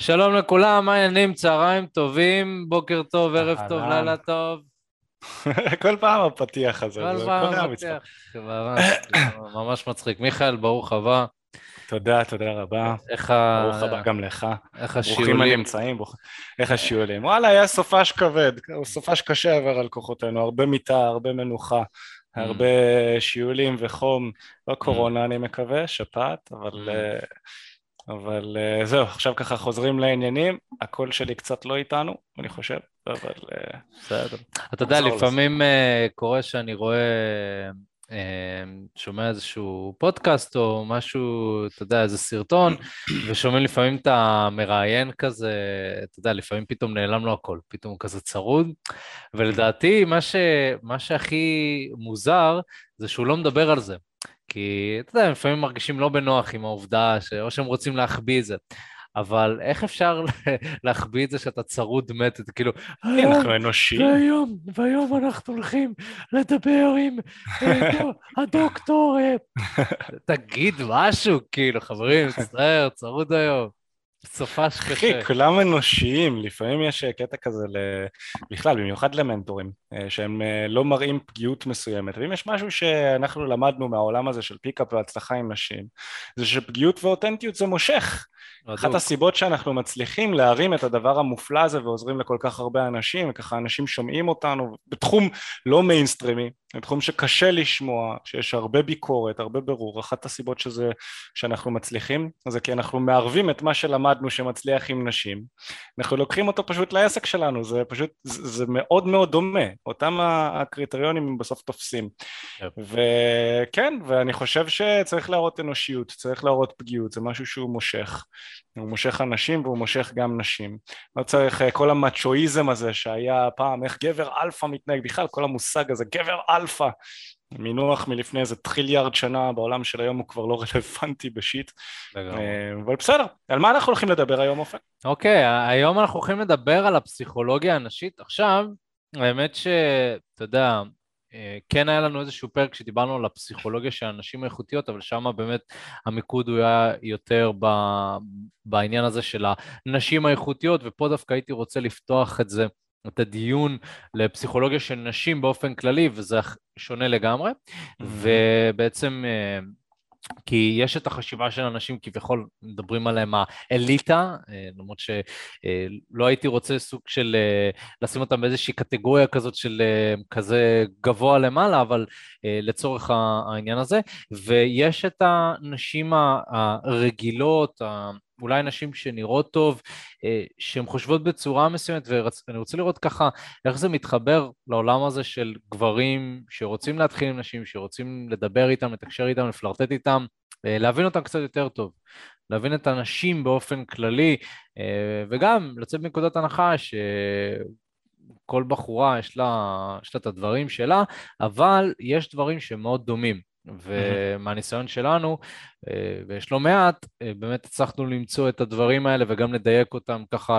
שלום לכולם, מה העניינים? צהריים טובים, בוקר טוב, ערב טוב. לילה טוב. כל פעם הפתיח הזה, כל פעם. מצחוק. ממש מצחיק. מיכאל, ברוך הבא. תודה, תודה רבה. איך ה- ברוך הבא גם לך. איך ברוכים השיעולים? הנמצאים. ברוך- איך השיעולים? וואלה, היה סופש כבד, סופש קשה עבר על כוחותינו, הרבה מיטה, הרבה מנוחה, Mm. הרבה שיעולים וחום, לא קורונה אני מקווה, שפעת, אבל... אבל אה, זהו, עכשיו ככה חוזרים לעניינים, הקול שלי קצת לא איתנו, אני חושב, אבל אה, בסדר. אתה יודע. לפעמים אה, קורה שאני רואה, אה, שומע איזשהו פודקאסט או משהו, אתה יודע, איזה סרטון, ושומעים לפעמים את המראיין כזה, אתה יודע, לפעמים פתאום נעלם לו הכל, פתאום הוא כזה צרוד, ולדעתי מה, ש, מה שהכי מוזר זה שהוא לא מדבר על זה. כי, אתה יודע, הם לפעמים מרגישים לא בנוח עם העובדה, ש... או שהם רוצים להחביא את זה. אבל איך אפשר להחביא את זה שאתה צרוד מת? זה כאילו, כן, אנחנו אנושיים. והיום, והיום אנחנו הולכים לדבר עם אה, דו- הדוקטור. אה." תגיד משהו, כאילו, חברים, מצטער, צרוד היום. סופש אחי, קשה. כולם אנושיים, לפעמים יש אה, קטע כזה, ל... בכלל, במיוחד למנטורים, אה, שהם אה, לא מראים פגיעות מסוימת, ואם יש משהו שאנחנו למדנו מהעולם הזה של פיקאפ והצלחה עם נשים, זה שפגיעות ואותנטיות זה מושך. אחת. הסיבות שאנחנו מצליחים להרים את הדבר המופלא הזה ועוזרים לכל כך הרבה אנשים, וככה אנשים שומעים אותנו, בתחום לא מיינסטרימי, בתחום שקשה לשמוע, שיש הרבה ביקורת, הרבה ברור, אחת הסיבות שזה, שאנחנו מצליחים, זה כי אנחנו מערבים את מה שלמדנו שמצליח עם נשים, אנחנו לוקחים אותו פשוט לעסק שלנו, זה פשוט, זה, זה מאוד מאוד דומה, אותם הקריטריונים הם בסוף תופסים. Yep. וכן, ואני חושב שצריך להראות אנושיות, צריך להראות פגיעות, זה משהו שהוא מושך. הוא מושך אנשים והוא מושך גם נשים. לא צריך אה, כל המצ'ואיזם הזה שהיה פעם, איך גבר אלפא מתנהג, בכלל כל המושג הזה, גבר אלפא. מינוח מלפני איזה טריליארד שנה בעולם של היום הוא כבר לא רלוונטי ב shit, לגמרי. אה, אבל בסדר, על מה אנחנו הולכים לדבר היום אופק? אוקיי, היום אנחנו הולכים לדבר על הפסיכולוגיה הנשית. עכשיו, האמת שאתה יודע, כן היה לנו איזשהו פרק שדיברנו על הפסיכולוגיה של הנשים האיכותיות, אבל שם באמת המיקוד הוא היה יותר ב, בעניין הזה של הנשים האיכותיות, ופה דווקא הייתי רוצה לפתוח את זה, את הדיון לפסיכולוגיה של נשים באופן כללי, וזה שונה לגמרי, ובעצם... אה, כי יש את החשיבה של אנשים, כביכול מדברים עליהם האליטה, אה, למרות שלא הייתי רוצה סוג של אה, לשים אותם באיזושהי קטגוריה כזאת של אה, כזה גבוה למעלה, אבל אה, לצורך העניין הזה, ויש את הנשים הרגילות, אולי נשים שנראות טוב, אה, שהן חושבות בצורה מסוימת, ואני רוצה לראות ככה איך זה מתחבר לעולם הזה של גברים שרוצים להתחיל עם נשים, שרוצים לדבר איתם, לתקשר איתם, לפלרטט איתם, אה, להבין אותם קצת יותר טוב, להבין את הנשים באופן כללי, אה, וגם לצאת מנקודת הנחה שכל בחורה יש לה, יש לה את הדברים שלה, אבל יש דברים שהם מאוד דומים. ומהניסיון שלנו, אה, ויש לא מעט, אה, באמת הצלחנו למצוא את הדברים האלה וגם לדייק אותם ככה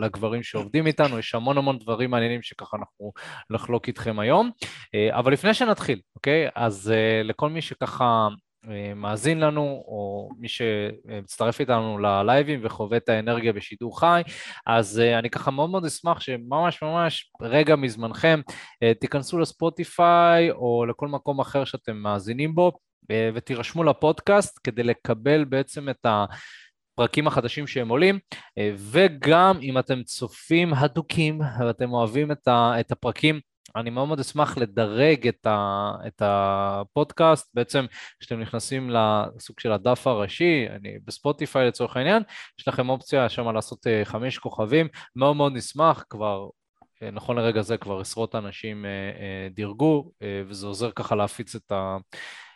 לגברים שעובדים איתנו, יש המון המון דברים מעניינים שככה אנחנו נחלוק איתכם היום. אה, אבל לפני שנתחיל, אוקיי? אז לכל מי שככה מאזין לנו, או מי שמצטרף איתנו ללייבים וחווה את האנרגיה בשידור חי, אז אה, אני ככה מאוד מאוד אשמח שממש ממש רגע מזמנכם אה, תיכנסו לספוטיפיי או לכל מקום אחר שאתם מאזינים בו אה, ותירשמו לפודקאסט כדי לקבל בעצם את ה... פרקים החדשים שהם עולים, אה, וגם אם אתם צופים הדוקים ואתם אוהבים את הפרקים, אני מאוד מאוד אשמח לדרג את, ה, את הפודקאסט, בעצם כשאתם נכנסים לסוג של הדף הראשי, אני בספוטיפיי לצורך העניין, יש לכם אופציה שם לעשות אה, חמש כוכבים, מאוד מאוד נשמח, כבר אה, נכון לרגע זה כבר עשרות אנשים אה, דירגו, וזה עוזר ככה להפיץ את, ה,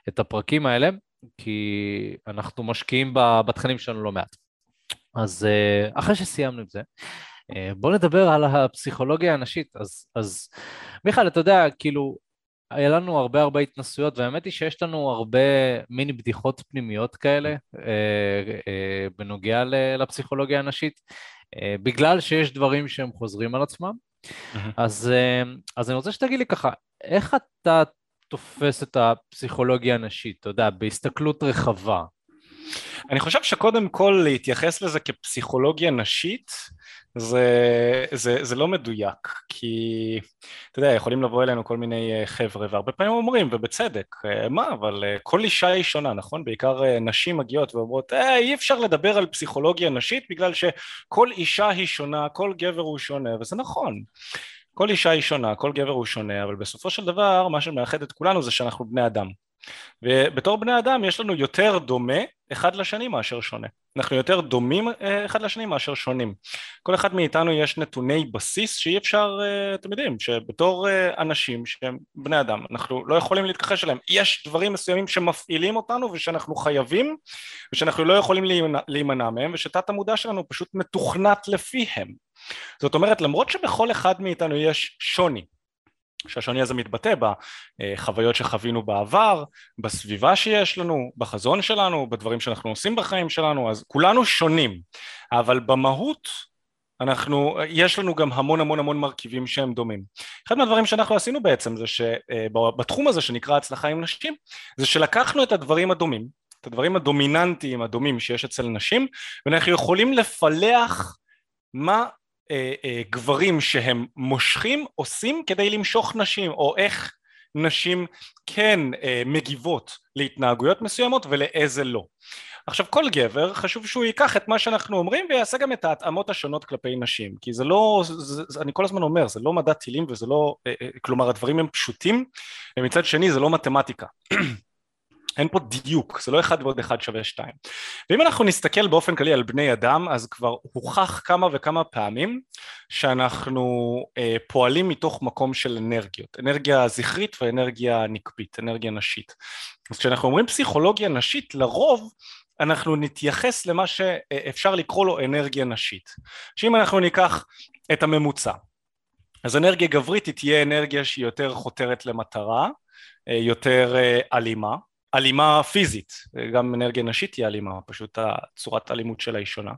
את הפרקים האלה, כי אנחנו משקיעים בתכנים שלנו לא מעט. אז אחרי שסיימנו את זה, בואו נדבר על הפסיכולוגיה הנשית. אז, אז מיכאל, אתה יודע, כאילו, היה לנו הרבה הרבה התנסויות, והאמת היא שיש לנו הרבה מיני בדיחות פנימיות כאלה אה, אה, בנוגע לפסיכולוגיה הנשית, אה, בגלל שיש דברים שהם חוזרים על עצמם. אז, אה, אז אני רוצה שתגיד לי ככה, איך אתה תופס את הפסיכולוגיה הנשית, אתה יודע, בהסתכלות רחבה? אני חושב שקודם כל להתייחס לזה כפסיכולוגיה נשית זה, זה, זה לא מדויק, כי אתה יודע, יכולים לבוא אלינו כל מיני אה, חבר'ה והרבה פעמים אומרים, ובצדק, אה, מה, אבל אה, כל אישה היא שונה, נכון? בעיקר נשים מגיעות ואומרות, אה, אי אפשר לדבר על פסיכולוגיה נשית בגלל שכל אישה היא שונה, כל גבר הוא שונה, וזה נכון. כל אישה היא שונה, כל גבר הוא שונה, אבל בסופו של דבר מה שמאחד את כולנו זה שאנחנו בני אדם. ובתור בני אדם יש לנו יותר דומה אחד לשני מאשר שונה. אנחנו יותר דומים אה, אחד לשני מאשר שונים. כל אחד מאיתנו יש נתוני בסיס שאי אפשר, אה, אתם יודעים, שבתור אה, אנשים שהם בני אדם, אנחנו לא יכולים להתכחש אליהם. יש דברים מסוימים שמפעילים אותנו ושאנחנו חייבים ושאנחנו לא יכולים להימנע, מהם ושתת המודע שלנו פשוט מתוכנת לפיהם. זאת אומרת, למרות שבכל אחד מאיתנו יש שוני, שהשוני הזה מתבטא בחוויות שחווינו בעבר, בסביבה שיש לנו, בחזון שלנו, בדברים שאנחנו עושים בחיים שלנו, אז כולנו שונים, אבל במהות אנחנו, יש לנו גם המון המון המון מרכיבים שהם דומים. אחד מהדברים שאנחנו עשינו בעצם זה שבתחום הזה שנקרא הצלחה עם נשים, זה שלקחנו את הדברים הדומים, את הדברים הדומיננטיים הדומים שיש אצל נשים, ואנחנו יכולים לפלח מה אה, אה, גברים שהם מושכים עושים כדי למשוך נשים או איך נשים כן אה, מגיבות להתנהגויות מסוימות ולאיזה לא. עכשיו כל גבר חשוב שהוא ייקח את מה שאנחנו אומרים ויעשה גם את ההתאמות השונות כלפי נשים כי זה לא, זה, זה, אני כל הזמן אומר זה לא מדע טילים וזה לא, כלומר הדברים הם פשוטים ומצד שני זה לא מתמטיקה אין פה דיוק, זה לא אחד ועוד אחד שווה שתיים. ואם אנחנו נסתכל באופן כללי על בני אדם, אז כבר הוכח כמה וכמה פעמים שאנחנו אה, פועלים מתוך מקום של אנרגיות, אנרגיה זכרית ואנרגיה נקבית, אנרגיה נשית. אז כשאנחנו אומרים פסיכולוגיה נשית, לרוב אנחנו נתייחס למה שאפשר לקרוא לו אנרגיה נשית. שאם אנחנו ניקח את הממוצע, אז אנרגיה גברית היא תהיה אנרגיה שהיא יותר חותרת למטרה, אה, יותר אה, אלימה, אלימה פיזית, גם אנרגיה נשית היא אלימה, פשוט הצורת האלימות שלה היא שונה,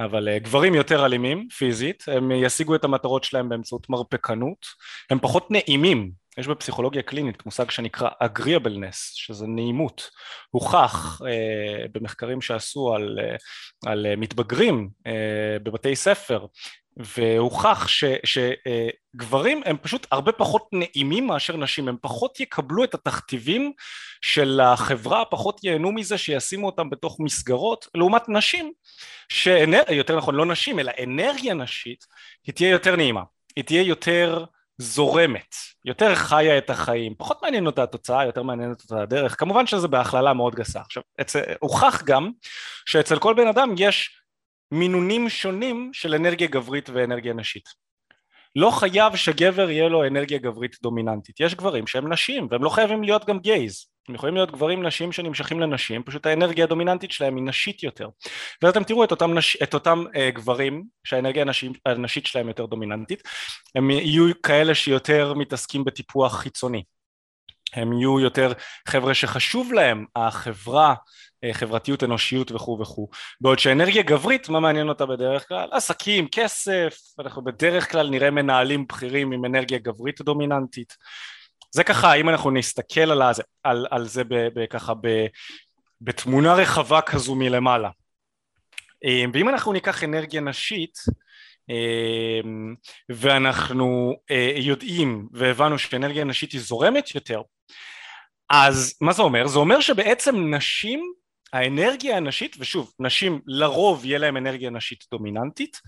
אבל אה, גברים יותר אלימים פיזית, הם ישיגו את המטרות שלהם באמצעות מרפקנות, הם פחות נעימים, יש בפסיכולוגיה קלינית מושג שנקרא agreeableness, שזה נעימות, הוכח אה, במחקרים שעשו על, אה, על מתבגרים אה, בבתי ספר והוכח שגברים הם פשוט הרבה פחות נעימים מאשר נשים, הם פחות יקבלו את התכתיבים של החברה, פחות ייהנו מזה שישימו אותם בתוך מסגרות, לעומת נשים, שאנר... יותר נכון לא נשים אלא אנרגיה נשית, היא תהיה יותר נעימה, היא תהיה יותר זורמת, יותר חיה את החיים, פחות מעניין אותה התוצאה, יותר מעניינת אותה הדרך, כמובן שזה בהכללה מאוד גסה. עכשיו, אצל... הוכח גם שאצל כל בן אדם יש מינונים שונים של אנרגיה גברית ואנרגיה נשית. לא חייב שגבר יהיה לו אנרגיה גברית דומיננטית, יש גברים שהם נשים והם לא חייבים להיות גם גייז, הם יכולים להיות גברים נשים שנמשכים לנשים, פשוט האנרגיה הדומיננטית שלהם היא נשית יותר. ואז אתם תראו את אותם, נש... את אותם uh, גברים שהאנרגיה הנשית, הנשית שלהם יותר דומיננטית, הם יהיו כאלה שיותר מתעסקים בטיפוח חיצוני, הם יהיו יותר חבר'ה שחשוב להם החברה אה, חברתיות, אנושיות וכו' וכו'. בעוד שאנרגיה גברית, מה מעניין אותה בדרך כלל? עסקים, כסף, אנחנו בדרך כלל נראה מנהלים בכירים עם אנרגיה גברית דומיננטית. זה ככה, אם אנחנו נסתכל על, הזה, על, על זה ב, ב, ככה ב, בתמונה רחבה כזו מלמעלה. אה, ואם אנחנו ניקח אנרגיה נשית, אה, ואנחנו יודעים והבנו שאנרגיה נשית היא זורמת יותר, אז מה זה אומר? זה אומר שבעצם נשים האנרגיה הנשית, ושוב, נשים לרוב יהיה להם אנרגיה נשית דומיננטית,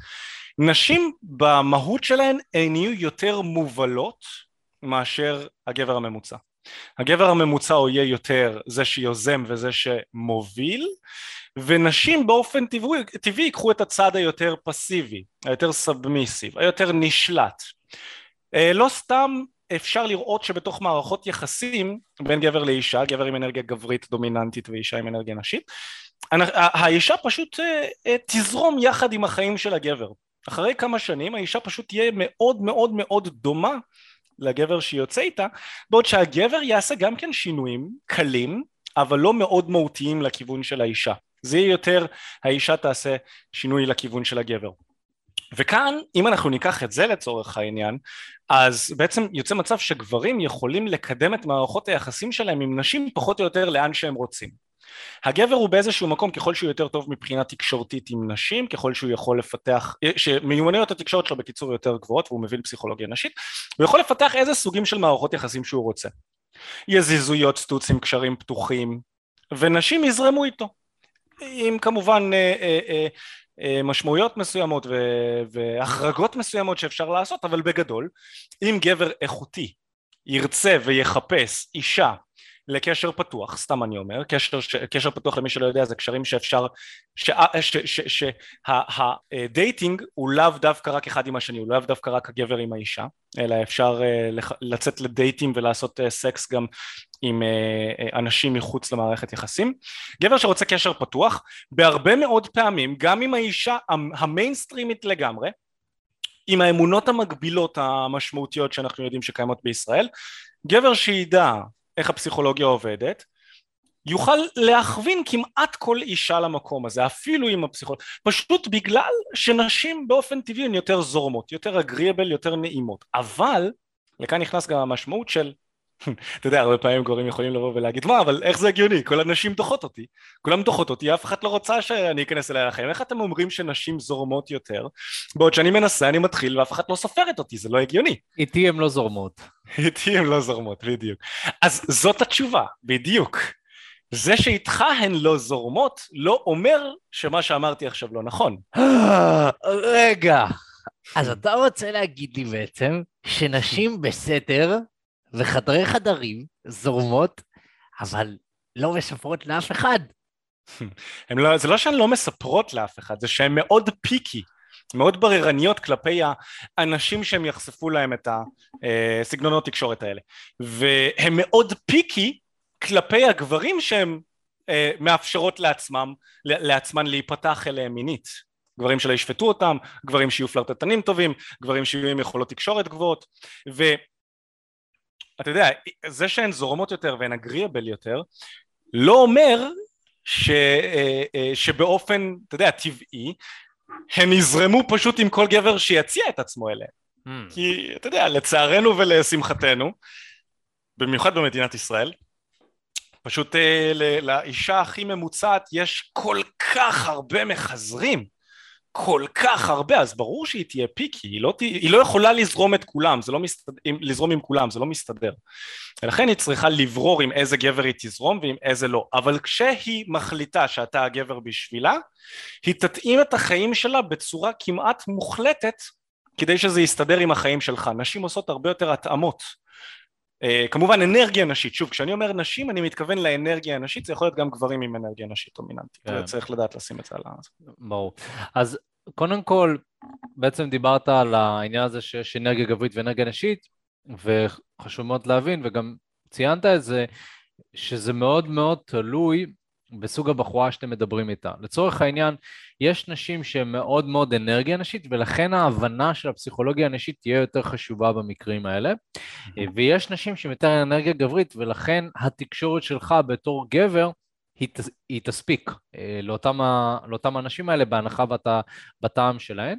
נשים במהות שלהן הן יהיו יותר מובלות מאשר הגבר הממוצע. הגבר הממוצע הוא יהיה יותר זה שיוזם וזה שמוביל, ונשים באופן טבעי, טבעי ייקחו את הצד היותר פסיבי, היותר סאבמיסיב, היותר נשלט. אה, לא סתם אפשר לראות שבתוך מערכות יחסים בין גבר לאישה, גבר עם אנרגיה גברית דומיננטית ואישה עם אנרגיה נשית, האישה פשוט אה, אה, תזרום יחד עם החיים של הגבר. אחרי כמה שנים האישה פשוט תהיה מאוד מאוד מאוד דומה לגבר שיוצא איתה, בעוד שהגבר יעשה גם כן שינויים קלים, אבל לא מאוד מהותיים לכיוון של האישה. זה יהיה יותר האישה תעשה שינוי לכיוון של הגבר. וכאן אם אנחנו ניקח את זה לצורך העניין אז בעצם יוצא מצב שגברים יכולים לקדם את מערכות היחסים שלהם עם נשים פחות או יותר לאן שהם רוצים הגבר הוא באיזשהו מקום ככל שהוא יותר טוב מבחינה תקשורתית עם נשים, ככל שהוא יכול לפתח, אה, שמיומנויות התקשורת שלו בקיצור יותר גבוהות והוא מבין פסיכולוגיה נשית, הוא יכול לפתח איזה סוגים של מערכות יחסים שהוא רוצה. יזיזויות סטוצים, קשרים פתוחים, ונשים יזרמו איתו. עם כמובן אה, אה, אה, משמעויות מסוימות והחרגות מסוימות שאפשר לעשות, אבל בגדול, אם גבר איכותי ירצה ויחפש אישה לקשר פתוח, סתם אני אומר, קשר, קשר פתוח למי שלא יודע זה קשרים שאפשר, שהדייטינג הוא לאו דווקא רק אחד עם השני, הוא לאו דווקא רק הגבר עם האישה, אלא אפשר אה, לצאת לדייטים ולעשות אה, סקס גם עם אה, אנשים מחוץ למערכת יחסים. גבר שרוצה קשר פתוח, בהרבה מאוד פעמים, גם עם האישה המיינסטרימית לגמרי, עם האמונות המקבילות המשמעותיות שאנחנו יודעים שקיימות בישראל, גבר שידע איך הפסיכולוגיה עובדת, יוכל להכווין כמעט כל אישה למקום הזה, אפילו עם הפסיכולוגיה, פשוט בגלל שנשים באופן טבעי הן יותר זורמות, יותר אגריאבל, יותר נעימות, אבל לכאן נכנס גם המשמעות של אתה יודע, הרבה פעמים גברים יכולים לבוא ולהגיד, מה, אבל איך זה הגיוני? כל הנשים דוחות אותי. כולם דוחות אותי, אף אחד לא רוצה שאני אכנס אליה לחיים. איך אתם אומרים שנשים זורמות יותר? בעוד שאני מנסה, אני מתחיל, ואף אחד לא סופרת אותי, זה לא הגיוני. איתי הן לא זורמות. איתי הן לא זורמות, בדיוק. אז זאת התשובה, בדיוק. זה שאיתך הן לא זורמות, לא אומר שמה שאמרתי עכשיו לא נכון. רגע, אז אתה רוצה להגיד לי בעצם שנשים בסתר וחדרי חדרים זורמות, אבל לא מספרות לאף אחד. לא, זה לא שהן לא מספרות לאף אחד, זה שהן מאוד פיקי, מאוד בררניות כלפי האנשים שהם יחשפו להם את הסגנונות תקשורת האלה. והן מאוד פיקי כלפי הגברים שהם אה, מאפשרות לעצמם, לעצמן להיפתח אליהם מינית. גברים שלא ישפטו אותם, גברים שיהיו פלרטטנים טובים, גברים שיהיו עם יכולות תקשורת גבוהות, ו... אתה יודע, זה שהן זורמות יותר והן אגריאבל יותר, לא אומר ש, אה, אה, שבאופן, אתה יודע, טבעי, הן יזרמו פשוט עם כל גבר שיציע את עצמו אליהן. Hmm. כי, אתה יודע, לצערנו ולשמחתנו, במיוחד במדינת ישראל, פשוט אה, לאישה הכי ממוצעת יש כל כך הרבה מחזרים. כל כך הרבה, אז ברור שהיא תהיה פיקי, היא לא, היא לא יכולה לזרום את כולם, זה לא מסתדר, לזרום עם כולם, זה לא מסתדר. ולכן היא צריכה לברור עם איזה גבר היא תזרום ועם איזה לא. אבל כשהיא מחליטה שאתה הגבר בשבילה, היא תתאים את החיים שלה בצורה כמעט מוחלטת כדי שזה יסתדר עם החיים שלך. נשים עושות הרבה יותר התאמות. Uh, כמובן אנרגיה נשית, שוב כשאני אומר נשים אני מתכוון לאנרגיה הנשית, זה יכול להיות גם גברים עם אנרגיה נשית דומיננטית, כן. צריך לדעת לשים את זה על ה... ברור. אז קודם כל, בעצם דיברת על העניין הזה שיש אנרגיה גברית ואנרגיה נשית, וחשוב מאוד להבין, וגם ציינת את זה, שזה מאוד מאוד תלוי בסוג הבחורה שאתם מדברים איתה. לצורך העניין, יש נשים שהן מאוד מאוד אנרגיה נשית, ולכן ההבנה של הפסיכולוגיה הנשית תהיה יותר חשובה במקרים האלה. ויש נשים שהן יותר אנרגיה גברית, ולכן התקשורת שלך בתור גבר היא, היא תספיק אה, לאותם, לאותם האנשים האלה בהנחה בת, בטעם שלהם,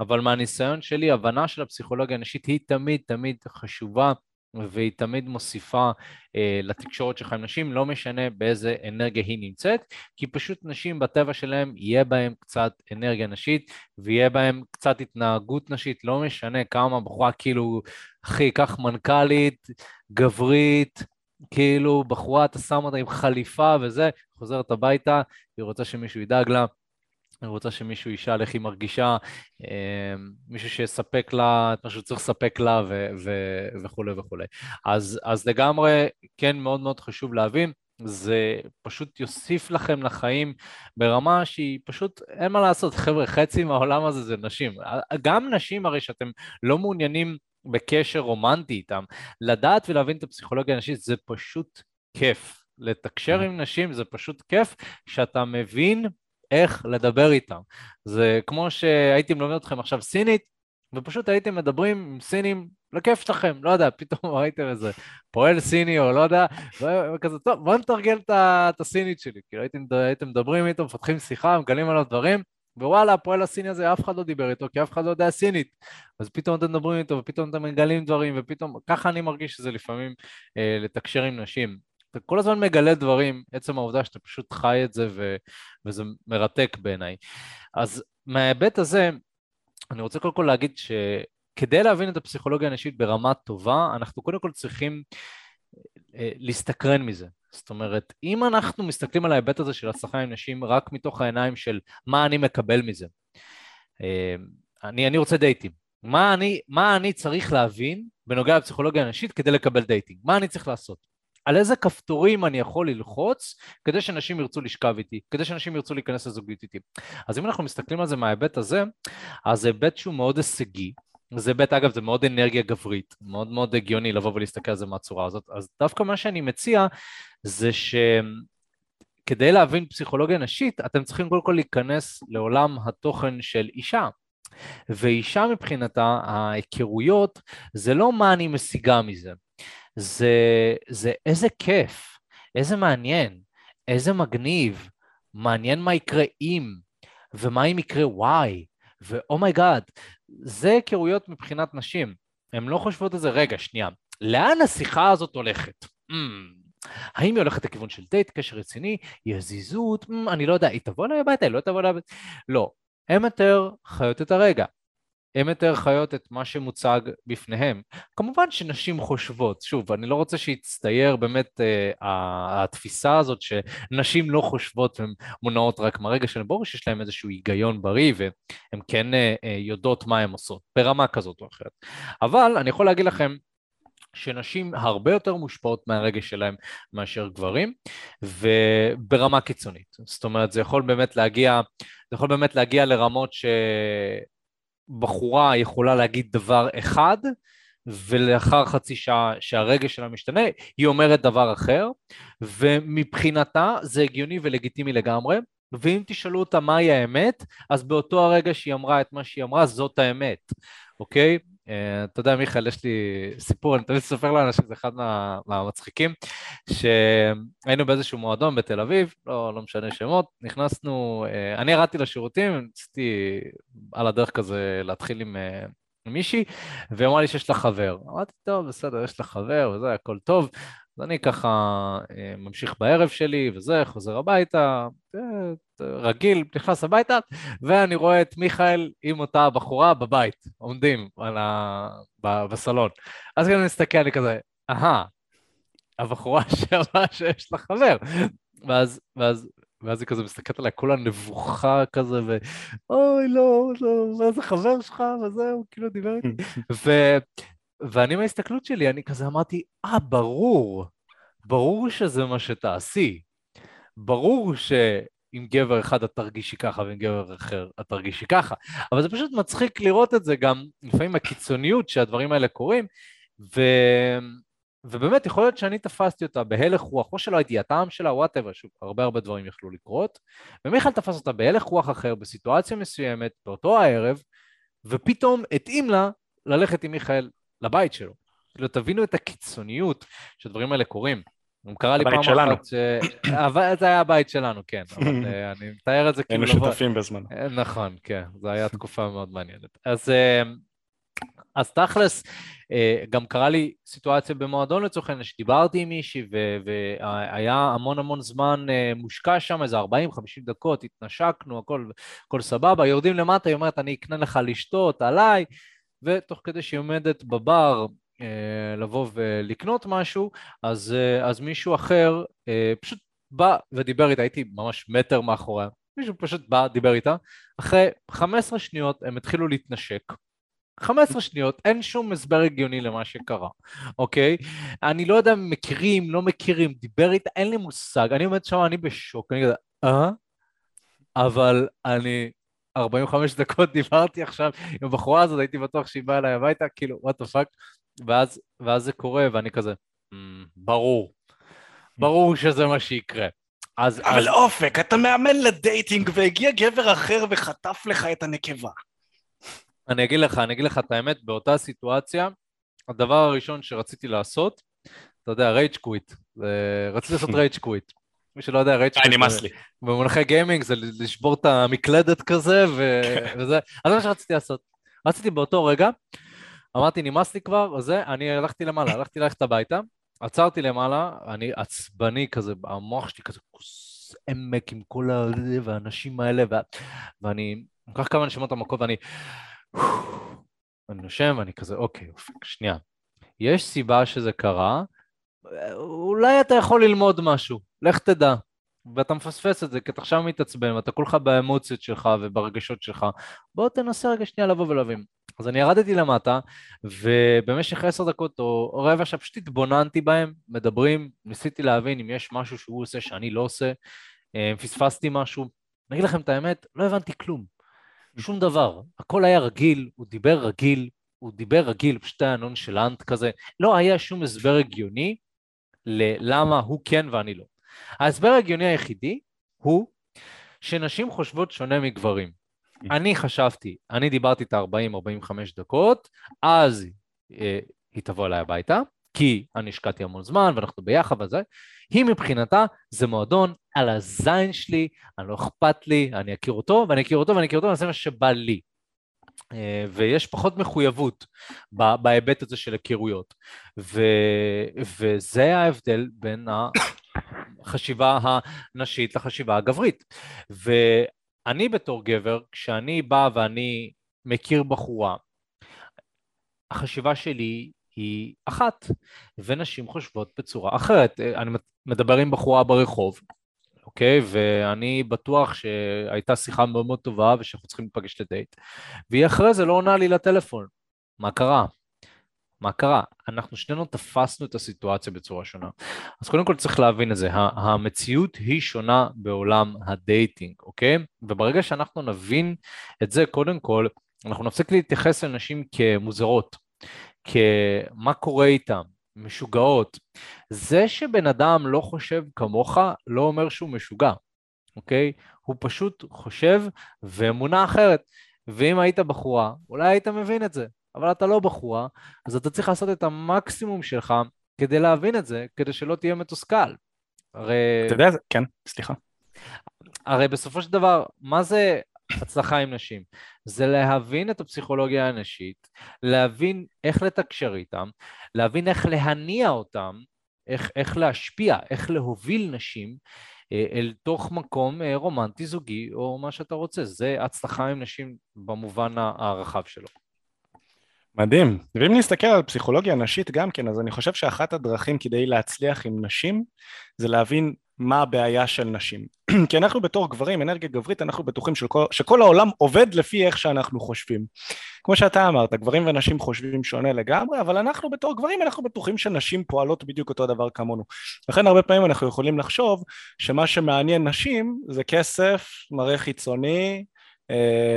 אבל מהניסיון שלי, הבנה של הפסיכולוגיה הנשית היא תמיד תמיד חשובה והיא תמיד מוסיפה אה, לתקשורת שלך עם נשים, לא משנה באיזה אנרגיה היא נמצאת, כי פשוט נשים בטבע שלהם יהיה בהם קצת אנרגיה נשית ויהיה בהם קצת התנהגות נשית, לא משנה כמה בחורה כאילו, אחי, קח מנכ"לית, גברית, כאילו בחורה, אתה שם אותה עם חליפה וזה, חוזרת הביתה, היא רוצה שמישהו ידאג לה. היא רוצה שמישהו ישאל איך היא מרגישה, אה, מישהו שיספק לה את מה שהוא צריך לספק לה ו- ו- וכולי וכולי. אז, אז לגמרי, כן מאוד מאוד חשוב להבין, זה פשוט יוסיף לכם לחיים ברמה שהיא פשוט, אין מה לעשות, חבר'ה, חצי מהעולם הזה זה נשים. גם נשים הרי שאתם לא מעוניינים בקשר רומנטי איתם, לדעת ולהבין את הפסיכולוגיה הנשית זה פשוט כיף. לתקשר עם נשים זה פשוט כיף, שאתה מבין איך לדבר איתם. זה כמו שהייתי מלמד אתכם עכשיו סינית, ופשוט הייתם מדברים עם סינים לכיף שלכם, לא יודע, פתאום ראיתם איזה פועל סיני או לא יודע, וכזה, טוב, בוא נתרגל את הסינית שלי. כאילו הייתם, הייתם מדברים איתו, מפתחים שיחה, מגלים עליו דברים, ווואלה, הפועל הסיני הזה, אף אחד לא דיבר איתו, כי אף אחד לא יודע סינית. אז פתאום אתם מדברים איתו, ופתאום אתם מגלים דברים, ופתאום, ככה אני מרגיש שזה לפעמים אה, לתקשר עם נשים. אתה כל הזמן מגלה דברים, עצם העובדה שאתה פשוט חי את זה ו... וזה מרתק בעיניי. אז מההיבט הזה, אני רוצה קודם כל להגיד שכדי להבין את הפסיכולוגיה הנשית ברמה טובה, אנחנו קודם כל צריכים אה, להסתקרן מזה. זאת אומרת, אם אנחנו מסתכלים על ההיבט הזה של הצלחה עם נשים רק מתוך העיניים של מה אני מקבל מזה, אה, אני, אני רוצה דייטים. מה אני, מה אני צריך להבין בנוגע לפסיכולוגיה הנשית כדי לקבל dating? מה אני צריך לעשות? על איזה כפתורים אני יכול ללחוץ כדי שאנשים ירצו לשכב איתי, כדי שאנשים ירצו להיכנס לזוגיות איתי. אז אם אנחנו מסתכלים על זה מההיבט הזה, אז זה היבט שהוא מאוד הישגי, זה היבט, אגב, זה מאוד אנרגיה גברית, מאוד מאוד הגיוני לבוא ולהסתכל על זה מהצורה הזאת. אז דווקא מה שאני מציע זה שכדי להבין פסיכולוגיה נשית, אתם צריכים קודם כל להיכנס לעולם התוכן של אישה. ואישה מבחינתה, ההיכרויות, זה לא מה אני משיגה מזה, זה, זה איזה כיף, איזה מעניין, איזה מגניב, מעניין מה יקרה אם, ומה אם יקרה וואי, ו oh my god, oh זה היכרויות מבחינת נשים. הן לא חושבות על זה, רגע, שנייה, לאן השיחה הזאת הולכת? Mm, האם היא הולכת לכיוון של דייט, קשר רציני, יזיזות, mm, אני לא יודע, היא תבוא אליי הביתה, היא לא תבוא אליי הביתה? לא, הן יותר חיות את הרגע. הן יותר חיות את מה שמוצג בפניהם. כמובן שנשים חושבות, שוב, אני לא רוצה שיצטייר באמת אה, התפיסה הזאת שנשים לא חושבות והן מונעות רק מהרגע שלהן, ברור שיש להן איזשהו היגיון בריא והן כן אה, אה, יודעות מה הן עושות, ברמה כזאת או אחרת. אבל אני יכול להגיד לכם שנשים הרבה יותר מושפעות מהרגש שלהם מאשר גברים, וברמה קיצונית. זאת אומרת, זה יכול באמת להגיע, זה יכול באמת להגיע לרמות ש... בחורה יכולה להגיד דבר אחד, ולאחר חצי שעה שהרגש שלה משתנה, היא אומרת דבר אחר, ומבחינתה זה הגיוני ולגיטימי לגמרי, ואם תשאלו אותה מהי האמת, אז באותו הרגע שהיא אמרה את מה שהיא אמרה, זאת האמת, אוקיי? Uh, אתה יודע, מיכאל, יש לי סיפור, אני תמיד אספר לאנשים, זה אחד מה, מהמצחיקים, שהיינו באיזשהו מועדון בתל אביב, לא, לא משנה שמות, נכנסנו, uh, אני ירדתי לשירותים, ניסיתי על הדרך כזה להתחיל עם uh, מישהי, והיא אמרה לי שיש לה חבר. אמרתי, טוב, בסדר, יש לה חבר וזה, הכל טוב. אז אני ככה אה, ממשיך בערב שלי וזה, חוזר הביתה, אה, רגיל, נכנס הביתה, ואני רואה את מיכאל עם אותה בחורה בבית, עומדים ה... בסלון. אז אני מסתכל, אני כזה, אהה, הבחורה שאמרה שיש לה חבר. ואז, ואז, ואז היא כזה מסתכלת עליי, כולה נבוכה כזה, ו... אוי, לא, לא, מה זה חבר שלך, וזהו, כאילו דיבר איתי. ואני מההסתכלות שלי, אני כזה אמרתי, אה, ברור, ברור שזה מה שתעשי. ברור שעם גבר אחד את תרגישי ככה ועם גבר אחר את תרגישי ככה. אבל זה פשוט מצחיק לראות את זה גם, לפעמים הקיצוניות שהדברים האלה קורים, ו... ובאמת יכול להיות שאני תפסתי אותה בהלך רוח, או שלא הייתי הטעם שלה, וואטאבר, שוב, הרבה הרבה דברים יכלו לקרות, ומיכאל תפס אותה בהלך רוח אחר, בסיטואציה מסוימת, באותו הערב, ופתאום התאים לה ללכת עם מיכאל לבית שלו. כאילו, תבינו את הקיצוניות שהדברים האלה קורים. הוא קרה לי פעם שלנו. אחת ש... אבל זה היה הבית שלנו, כן. אבל אה, אני מתאר את זה כאילו... היינו שותפים בזמן. אה, נכון, כן. זו הייתה תקופה מאוד מעניינת. אז, אה, אז תכלס, גם קרה לי סיטואציה במועדון לצורך העניין, שדיברתי עם מישהי והיה המון המון זמן מושקע שם, איזה 40-50 דקות, התנשקנו, הכל, הכל סבבה, יורדים למטה, היא אומרת, אני אקנה לך לשתות עליי, ותוך כדי שהיא עומדת בבר אה, לבוא ולקנות משהו, אז, אה, אז מישהו אחר אה, פשוט בא ודיבר איתה, הייתי ממש מטר מאחוריה, מישהו פשוט בא, דיבר איתה, אחרי 15 שניות הם התחילו להתנשק. 15 שניות, אין שום הסבר הגיוני למה שקרה, אוקיי? אני לא יודע אם מכירים, לא מכירים, דיבר איתה, אין לי מושג. אני עומד שם, אני בשוק, אני כזה, אה? אבל אני 45 דקות דיברתי עכשיו עם הבחורה הזאת, הייתי בטוח שהיא באה אליי הביתה, כאילו, what the fuck, ואז, ואז זה קורה, ואני כזה, אממ, ברור, ברור שזה מה שיקרה. אז... אבל אז... אופק, אתה מאמן ל dating והגיע גבר אחר וחטף לך את הנקבה. אני אגיד לך, אני אגיד לך את האמת, באותה סיטואציה, הדבר הראשון שרציתי לעשות, אתה יודע, rage quit. רציתי לעשות rage quit. מי שלא יודע, rage quit. נמאס לי. במונחי gaming זה לשבור את המקלדת כזה, וזה, אז זה מה שרציתי לעשות. רציתי באותו רגע אמרתי, נמאס לי כבר, וזה, אני הלכתי למעלה, הלכתי ללכת הביתה, עצרתי למעלה, אני עצבני כזה, המוח שלי כזה כוס אמק עם כל ה... והאנשים האלה, ו... ואני לוקח כמה נשימות עמקות ואני... אני נושם ואני כזה, אוקיי, אופק, שנייה. יש סיבה שזה קרה, אולי אתה יכול ללמוד משהו, לך תדע. ואתה מפספס את זה, כי אתה עכשיו מתעצבן, ואתה כולך באמוציות שלך וברגשות שלך. בוא תנסה רגע שנייה לבוא ולהבין. אז אני ירדתי למטה, ובמשך עשר דקות או רבע שעה פשוט התבוננתי בהם, מדברים, ניסיתי להבין אם יש משהו שהוא עושה שאני לא עושה, אה, פספסתי משהו. אני אגיד לכם את האמת, לא הבנתי כלום. שום דבר. הכל היה רגיל, הוא דיבר רגיל, הוא דיבר רגיל, פשוט היה נונשלנט כזה. לא היה שום הסבר הגיוני ללמה הוא כן ואני לא. ההסבר ההגיוני היחידי הוא שנשים חושבות שונה מגברים. אני חשבתי, אני דיברתי את ה-40-45 דקות, אז אה, היא תבוא אליי הביתה, כי אני השקעתי המון זמן ואנחנו ביחד וזה, היא מבחינתה זה מועדון על הזין שלי, אני לא אכפת לי, אני אכיר אותו ואני אכיר אותו ואני אכיר אותו ואני אעשה מה שבא לי. אה, ויש פחות מחויבות בהיבט הזה של היכרויות. ו, וזה ההבדל בין החשיבה הנשית לחשיבה הגברית. ואני בתור גבר, כשאני בא ואני מכיר בחורה, החשיבה שלי היא אחת, ונשים חושבות בצורה אחרת. אני מדבר עם בחורה ברחוב, אוקיי? ואני בטוח שהייתה שיחה מאוד מאוד טובה ושאנחנו צריכים להיפגש לדייט, והיא אחרי זה לא עונה לי לטלפון. מה קרה? מה קרה? אנחנו שנינו תפסנו את הסיטואציה בצורה שונה. אז קודם כל צריך להבין את זה, המציאות היא שונה בעולם הדייטינג, אוקיי? וברגע שאנחנו נבין את זה, קודם כל, אנחנו נפסיק להתייחס לנשים כמוזרות, כמה קורה איתם, משוגעות. זה שבן אדם לא חושב כמוך, לא אומר שהוא משוגע, אוקיי? הוא פשוט חושב ואמונה אחרת. ואם היית בחורה, אולי היית מבין את זה, אבל אתה לא בחורה, אז אתה צריך לעשות את המקסימום שלך כדי להבין את זה, כדי שלא תהיה מתוסכל. הרי... אתה יודע, כן, סליחה. הרי בסופו של דבר, מה זה הצלחה עם נשים? זה להבין את הפסיכולוגיה הנשית, להבין איך לתקשר איתם, להבין איך להניע אותם, איך, איך להשפיע, איך להוביל נשים אה, אל תוך מקום אה, רומנטי זוגי או מה שאתה רוצה. זה הצלחה עם נשים במובן הרחב שלו. מדהים. ואם נסתכל על פסיכולוגיה נשית גם כן, אז אני חושב שאחת הדרכים כדי להצליח עם נשים זה להבין מה הבעיה של נשים. כי אנחנו בתור גברים, אנרגיה גברית, אנחנו בטוחים שכל, שכל העולם עובד לפי איך שאנחנו חושבים. כמו שאתה אמרת, גברים ונשים חושבים שונה לגמרי, אבל אנחנו בתור גברים, אנחנו בטוחים שנשים פועלות בדיוק אותו דבר כמונו. לכן הרבה פעמים אנחנו יכולים לחשוב שמה שמעניין נשים זה כסף, מראה חיצוני,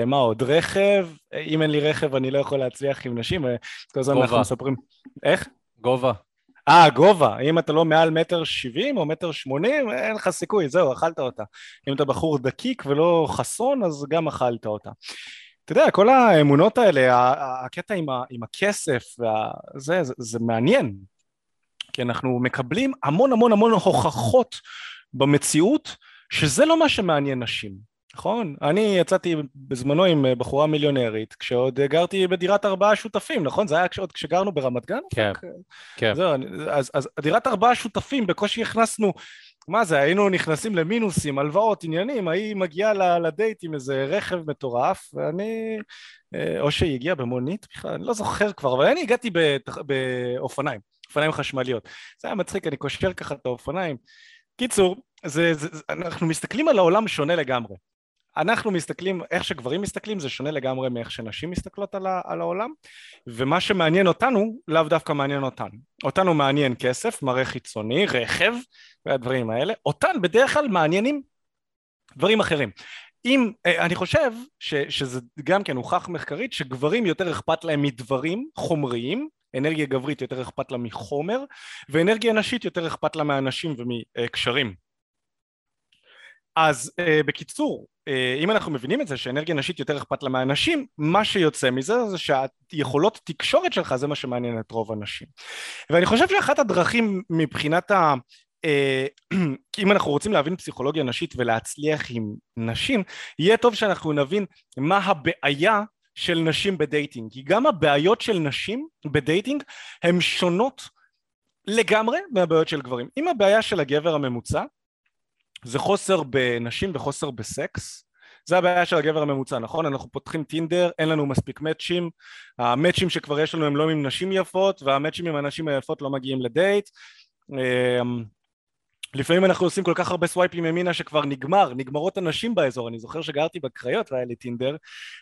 מה עוד? רכב, אם אין לי רכב אני לא יכול להצליח עם נשים, אה, כל הזמן אנחנו מספרים... איך? גובה. אה, גובה, אם אתה לא מעל מטר שבעים או מטר שמונים, אין לך סיכוי, זהו, אכלת אותה. אם אתה בחור דקיק ולא חסון, אז גם אכלת אותה. אתה יודע, כל האמונות האלה, הקטע עם, ה, עם הכסף, וה, זה, זה, זה מעניין, כי אנחנו מקבלים המון המון המון הוכחות במציאות, שזה לא מה שמעניין נשים. נכון? אני יצאתי בזמנו עם אה, בחורה מיליונרית, כשעוד גרתי בדירת ארבעה שותפים, נכון? זה היה עוד כשגרנו ברמת גן? כן, כן. זהו, אז, אז דירת ארבעה שותפים, בקושי הכנסנו, מה זה, היינו נכנסים למינוסים, הלוואות, עניינים, היא מגיעה לדייט עם איזה רכב מטורף, ואני, אה, או שהיא הגיעה במונית בכלל, אני לא זוכר כבר, אבל אני הגעתי באופניים, אופניים חשמליות. זה היה מצחיק, אני קושר ככה את האופניים. קיצור, זה, זה, אנחנו מסתכלים על העולם שונה לגמרי. אנחנו מסתכלים, איך שגברים מסתכלים זה שונה לגמרי מאיך שנשים מסתכלות על, על העולם. ומה שמעניין אותנו לאו דווקא מעניין אותנו. אותנו מעניין כסף, מראה חיצוני, רכב והדברים האלה. אותן בדרך כלל מעניינים דברים אחרים. אם, אה, אני חושב ש, שזה גם כן הוכח מחקרית שגברים יותר אכפת להם מדברים חומריים אנרגיה גברית יותר אכפת לה מחומר ואנרגיה נשית יותר אכפת לה מאנשים ומקשרים אז uh, בקיצור, אם אנחנו מבינים את זה שאנרגיה נשית יותר אכפת לה מהאנשים, מה שיוצא מזה זה שהיכולות תקשורת שלך זה מה שמעניין את רוב הנשים. ואני חושב שאחת הדרכים מבחינת ה... אה, אם אנחנו רוצים להבין פסיכולוגיה נשית ולהצליח עם נשים, יהיה טוב שאנחנו נבין מה הבעיה של נשים ב dating, כי גם הבעיות של נשים ב dating הן שונות לגמרי מהבעיות של גברים. אם הבעיה של הגבר הממוצע זה חוסר בנשים וחוסר בסקס, זה הבעיה של הגבר הממוצע, נכון? אנחנו פותחים טינדר, אין לנו מספיק matchים, ה matchים שכבר יש לנו הם לא עם נשים יפות, וה matchים עם הנשים היפות לא מגיעים לדייט. אמ, לפעמים אנחנו עושים כל כך הרבה swipeים ימינה שכבר נגמר, נגמרות הנשים באזור, אני זוכר שגרתי בקריות והיה לי טינדר,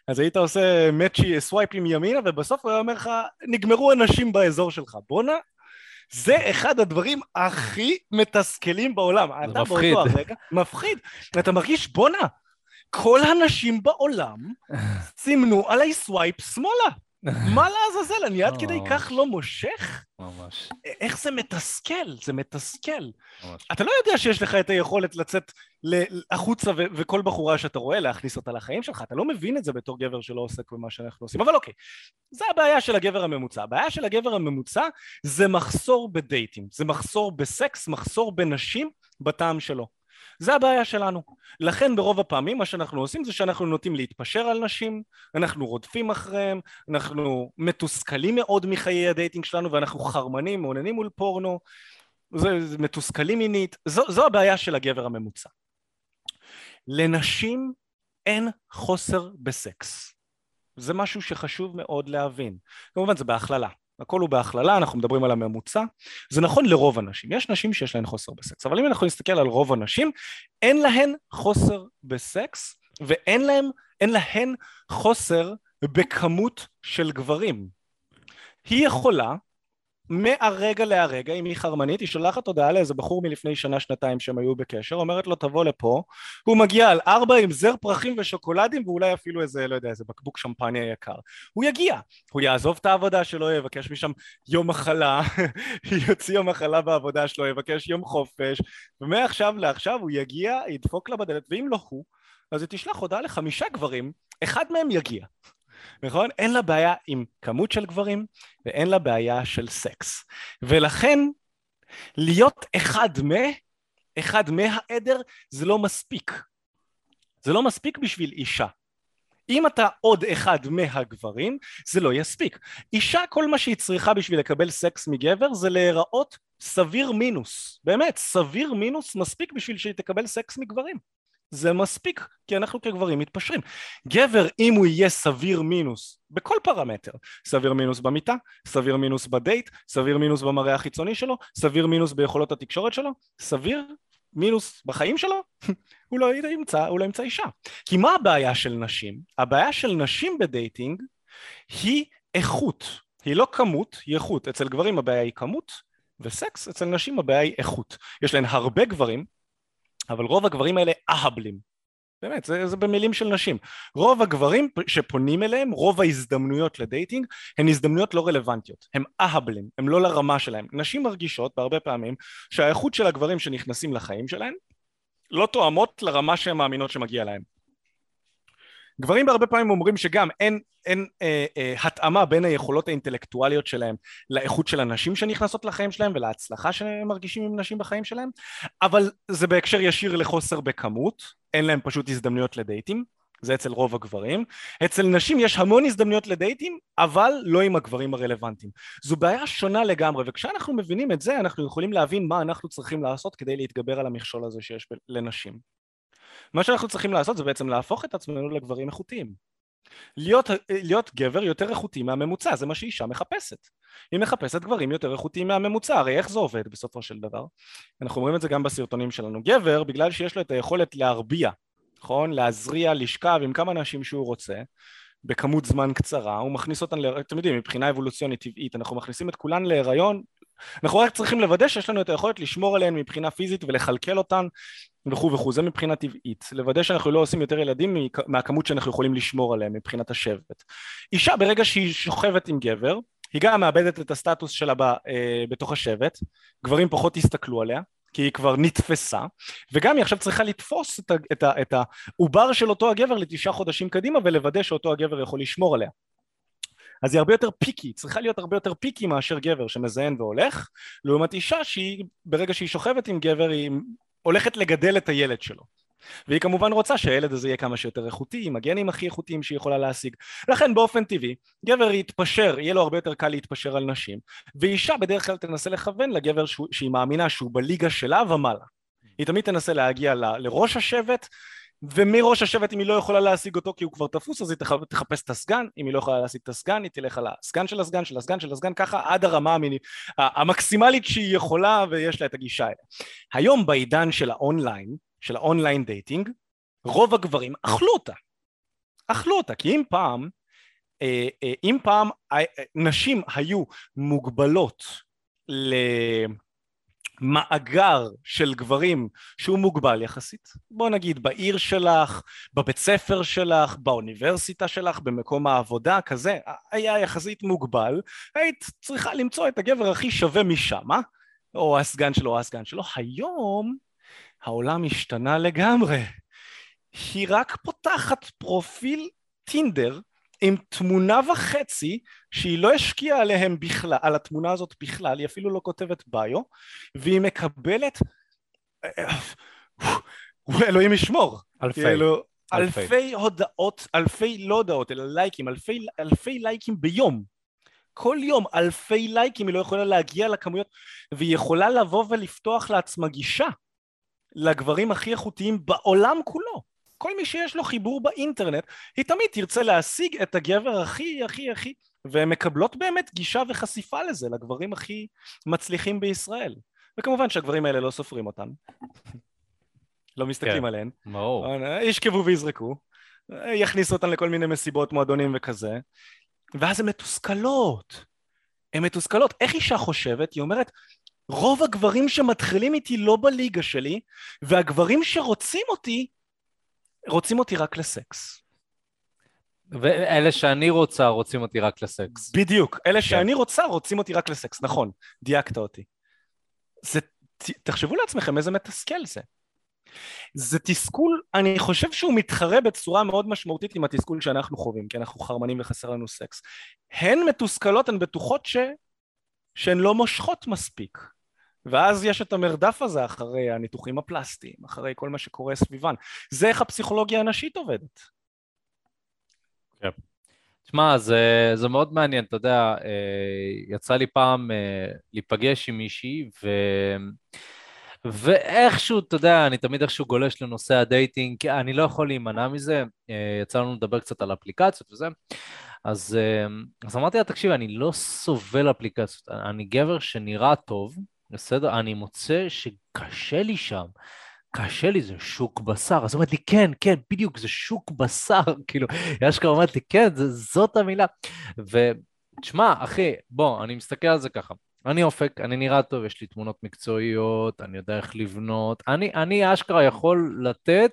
אז היית עושה מאצ'י swipeים ימינה ובסוף הוא היה אומר לך, נגמרו הנשים באזור שלך, בואנה, זה אחד הדברים הכי מתסכלים בעולם. זה מפחיד. הרגע, מפחיד. אתה מרגיש, בואנה, כל הנשים בעולם סימנו עליי swipe שמאלה. מה לעזאזל, אני עד כדי כך לא מושך? ממש. איך זה מתסכל, זה מתסכל. ממש. אתה לא יודע שיש לך את היכולת לצאת החוצה ו- וכל בחורה שאתה רואה להכניס אותה לחיים שלך, אתה לא מבין את זה בתור גבר שלא עוסק במה שאנחנו עושים, אבל אוקיי, זה הבעיה של הגבר הממוצע. הבעיה של הגבר הממוצע זה מחסור בדייטים, זה מחסור בסקס, מחסור בנשים בטעם שלו. זה הבעיה שלנו. לכן ברוב הפעמים מה שאנחנו עושים זה שאנחנו נוטים להתפשר על נשים, אנחנו רודפים אחריהם, אנחנו מתוסכלים מאוד מחיי ה dating שלנו ואנחנו חרמנים, מאוננים מול פורנו, זה, זה מתוסכלים מינית, זו, זו הבעיה של הגבר הממוצע. לנשים אין חוסר בסקס. זה משהו שחשוב מאוד להבין. כמובן זה בהכללה. הכל הוא בהכללה, אנחנו מדברים על הממוצע. זה נכון לרוב הנשים. יש נשים שיש להן חוסר בסקס, אבל אם אנחנו נסתכל על רוב הנשים, אין להן חוסר בסקס ואין להן, להן חוסר בכמות של גברים. היא יכולה מהרגע להרגע, אם היא חרמנית, היא שולחת הודעה לאיזה בחור מלפני שנה שנתיים שהם היו בקשר, אומרת לו תבוא לפה, הוא מגיע על ארבע עם זר פרחים ושוקולדים ואולי אפילו איזה, לא יודע, איזה בקבוק שמפניה יקר. הוא יגיע, הוא יעזוב את העבודה שלו, יבקש משם יום מחלה, יוציא יום מחלה בעבודה שלו, יבקש יום חופש, ומעכשיו לעכשיו הוא יגיע, ידפוק לה בדלת, ואם לא הוא, אז היא תשלח הודעה לחמישה גברים, אחד מהם יגיע. נכון? אין לה בעיה עם כמות של גברים ואין לה בעיה של סקס. ולכן להיות אחד מ... אחד מהעדר זה לא מספיק. זה לא מספיק בשביל אישה. אם אתה עוד אחד מהגברים, זה לא יספיק. אישה, כל מה שהיא צריכה בשביל לקבל סקס מגבר זה להיראות סביר מינוס. באמת, סביר מינוס מספיק בשביל שהיא תקבל סקס מגברים. זה מספיק, כי אנחנו כגברים מתפשרים. גבר, אם הוא יהיה סביר מינוס בכל פרמטר, סביר מינוס במיטה, סביר מינוס בדייט, סביר מינוס במראה החיצוני שלו, סביר מינוס ביכולות התקשורת שלו, סביר מינוס בחיים שלו, הוא לא ימצא, הוא לא ימצא אישה. כי מה הבעיה של נשים? הבעיה של נשים ב dating היא איכות, היא לא כמות, היא איכות. אצל גברים הבעיה היא כמות, וסקס, אצל נשים הבעיה היא איכות. יש להן הרבה גברים, אבל רוב הגברים האלה אהבלים. באמת, זה, זה במילים של נשים. רוב הגברים שפונים אליהם, רוב ההזדמנויות לדייטינג, הן הזדמנויות לא רלוונטיות. הם אהבלים, הם לא לרמה שלהם. נשים מרגישות בהרבה פעמים שהאיכות של הגברים שנכנסים לחיים שלהם לא תואמות לרמה שהן מאמינות שמגיע להם. גברים בהרבה פעמים אומרים שגם אין, אין אה, אה, התאמה בין היכולות האינטלקטואליות שלהם לאיכות של הנשים שנכנסות לחיים שלהם ולהצלחה שהם מרגישים עם נשים בחיים שלהם אבל זה בהקשר ישיר לחוסר בכמות אין להם פשוט הזדמנויות לדייטים זה אצל רוב הגברים. אצל נשים יש המון הזדמנויות לדייטים, אבל לא עם הגברים הרלוונטיים. זו בעיה שונה לגמרי, וכשאנחנו מבינים את זה, אנחנו יכולים להבין מה אנחנו צריכים לעשות כדי להתגבר על המכשול הזה שיש לנשים. מה שאנחנו צריכים לעשות זה בעצם להפוך את עצמנו לגברים איכותיים. להיות, להיות גבר יותר איכותי מהממוצע, זה מה שאישה מחפשת. היא מחפשת גברים יותר איכותיים מהממוצע, הרי איך זה עובד בסופו של דבר? אנחנו אומרים את זה גם בסרטונים שלנו. גבר, בגלל שיש לו את היכולת להרביע, נכון? להזריע, לשכב עם כמה אנשים שהוא רוצה, בכמות זמן קצרה, הוא מכניס אותן, ל... אתם יודעים, מבחינה אבולוציונית טבעית, אנחנו מכניסים את כולן להיריון, אנחנו רק צריכים לוודא שיש לנו את היכולת לשמור עליהן מבחינה פיזית ולכלכל אותן וכו' וכו', זה מבחינה טבעית, לוודא שאנחנו לא עושים יותר ילדים מהכמות שאנחנו יכולים לשמור עליהם מבחינת השבט. אישה ברגע שהיא שוכבת עם גבר, היא גם מאבדת את הסטטוס שלה ב, אה, בתוך השבט, גברים פחות יסתכלו עליה, כי היא כבר נתפסה, וגם היא עכשיו צריכה לתפוס את, את, את העובר של אותו הגבר לתשעה חודשים קדימה ולוודא שאותו הגבר יכול לשמור עליה. אז היא הרבה יותר פיקי, צריכה להיות הרבה יותר פיקי מאשר גבר שמזיין והולך, לעומת אישה שהיא, ברגע שהיא שוכבת עם גבר היא הולכת לגדל את הילד שלו. והיא כמובן רוצה שהילד הזה יהיה כמה שיותר איכותי, עם הגנים הכי איכותיים שהיא יכולה להשיג. לכן באופן טבעי, גבר יתפשר, יהיה לו הרבה יותר קל להתפשר על נשים, ואישה בדרך כלל תנסה לכוון לגבר שהיא מאמינה שהוא בליגה שלה ומעלה. היא תמיד תנסה להגיע ל, לראש השבט, ומראש השבט אם היא לא יכולה להשיג אותו כי הוא כבר תפוס אז היא תחפש את הסגן, אם היא לא יכולה להשיג את הסגן היא תלך על הסגן של הסגן של הסגן של הסגן ככה עד הרמה המיני, המקסימלית שהיא יכולה ויש לה את הגישה האלה. היום בעידן של האונליין של ה online dating, רוב הגברים אכלו אותה. אכלו אותה, כי אם פעם, אה, אה, אם פעם אה, נשים היו מוגבלות למאגר של גברים שהוא מוגבל יחסית, בוא נגיד בעיר שלך, בבית ספר שלך, באוניברסיטה שלך, במקום העבודה, כזה, היה יחסית מוגבל, היית צריכה למצוא את הגבר הכי שווה משם, או הסגן שלו או הסגן שלו, היום העולם השתנה לגמרי. היא רק פותחת פרופיל טינדר עם תמונה וחצי שהיא לא השקיעה עליהם בכלל, על התמונה הזאת בכלל, היא אפילו לא כותבת ביו, והיא מקבלת, אלוהים ישמור, אלפי, כאילו, אלפי. אלפי הודעות, אלפי לא הודעות, אלא לייקים, אלפי, אלפי לייקים ביום. כל יום אלפי לייקים היא לא יכולה להגיע לכמויות והיא יכולה לבוא ולפתוח לעצמה גישה לגברים הכי איכותיים בעולם כולו. כל מי שיש לו חיבור באינטרנט, היא תמיד תרצה להשיג את הגבר הכי הכי הכי, והן מקבלות באמת גישה וחשיפה לזה, לגברים הכי מצליחים בישראל. וכמובן שהגברים האלה לא סופרים אותם. לא מסתכלים כן, עליהן. ברור. ישכבו ויזרקו, יכניסו אותן לכל מיני מסיבות, מועדונים וכזה, ואז הן מתוסכלות. הן מתוסכלות. איך אישה חושבת? היא אומרת, רוב הגברים שמתחילים איתי לא בליגה שלי, והגברים שרוצים אותי, רוצים אותי רק לסקס. ואלה שאני רוצה רוצים אותי רק לסקס. בדיוק, אלה כן. שאני רוצה רוצים אותי רק לסקס, נכון, דייקת אותי. זה, תחשבו לעצמכם איזה מתסכל זה. זה תסכול, אני חושב שהוא מתחרה בצורה מאוד משמעותית עם התסכול שאנחנו חווים, כי אנחנו חרמנים וחסר לנו סקס. הן מתוסכלות, הן בטוחות ש... שהן לא מושכות מספיק. ואז יש את המרדף הזה אחרי הניתוחים הפלסטיים, אחרי כל מה שקורה סביבן. זה איך הפסיכולוגיה הנשית עובדת. כן. תשמע, זה, זה מאוד מעניין, אתה יודע, אה, יצא לי פעם אה, להיפגש עם מישהי, ו... ואיכשהו, אתה יודע, אני תמיד איכשהו גולש לנושא ה dating, כי אני לא יכול להימנע מזה, אה, יצא לנו לדבר קצת על אפליקציות וזה, אז, אז אמרתי לה, תקשיב, אני לא סובל אפליקציות, אני גבר שנראה טוב, בסדר? אני מוצא שקשה לי שם. קשה לי, זה שוק בשר. אז היא אומרת לי, כן, כן, בדיוק, זה שוק בשר. כאילו, היא אשכרה אומרת לי, כן, זה, זאת המילה. ותשמע, אחי, בוא, אני מסתכל על זה ככה. אני אופק, אני נראה טוב, יש לי תמונות מקצועיות, אני יודע איך לבנות. אני, אני אשכרה יכול לתת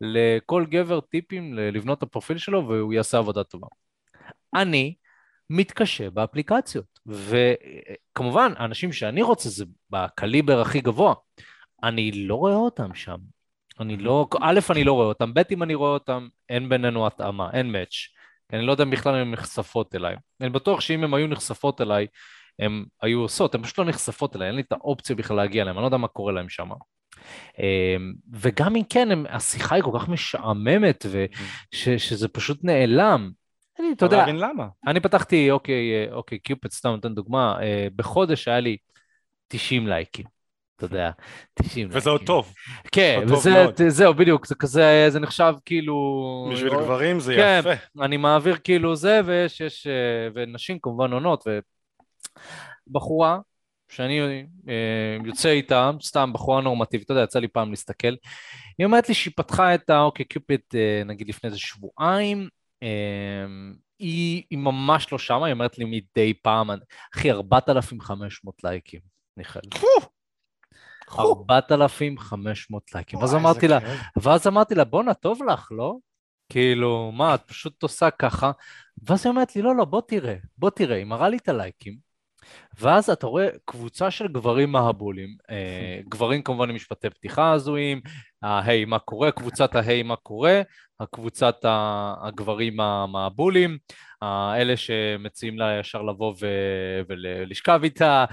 לכל גבר טיפים לבנות את הפרופיל שלו והוא יעשה עבודה טובה. אני מתקשה באפליקציות. וכמובן, האנשים שאני רוצה זה בקליבר הכי גבוה. אני לא רואה אותם שם. אני לא, א', אני לא רואה אותם, ב', אם אני רואה אותם, אין בינינו התאמה, אין מאץ'. אני לא יודע אם בכלל הן נחשפות אליי. אני בטוח שאם הן היו נחשפות אליי, הן היו עושות, הן פשוט לא נחשפות אליי, אין לי את האופציה בכלל להגיע אליהן, אני לא יודע מה קורה להן שם. אמ, וגם אם כן, השיחה היא כל כך משעממת, ושזה פשוט נעלם. אני, אתה יודע, להבין למה. אני פתחתי, אוקיי, אה, אוקיי, קיופד, סתם נותן דוגמה, אה, בחודש היה לי 90 לייקים. אתה יודע, 90 וזה עוד טוב. כן, וזה, זהו, בדיוק, זה כזה, זה נחשב כאילו... בשביל או... גברים זה כן, יפה. אני מעביר כאילו זה, ויש, יש, אה, ונשים כמובן עונות, ובחורה, שאני יוצא איתה, סתם בחורה נורמטיבית, אתה יודע, יצא לי פעם להסתכל, היא אומרת לי שהיא פתחה את האוקיי קיופיד נגיד לפני איזה שבועיים, היא, היא ממש לא שמה, היא אומרת לי מדי פעם, אחי, 4,500 לייקים, מיכאל. 4,500 לייקים. ואז אמרתי לה, ואז אמרתי לה, בואנה, טוב לך, לא? כאילו, מה, את פשוט עושה ככה? ואז היא אומרת לי, לא, לא, בוא תראה, בוא תראה, היא מראה לי את הלייקים, ואז אתה רואה קבוצה של גברים מהבולים, אה, גברים כמובן עם משפטי פתיחה הזויים, ההיי מה קורה, קבוצת ההיי מה קורה, הקבוצת הגברים המהבולים, אלה שמציעים לה ישר לבוא ו- ולשכב איתה,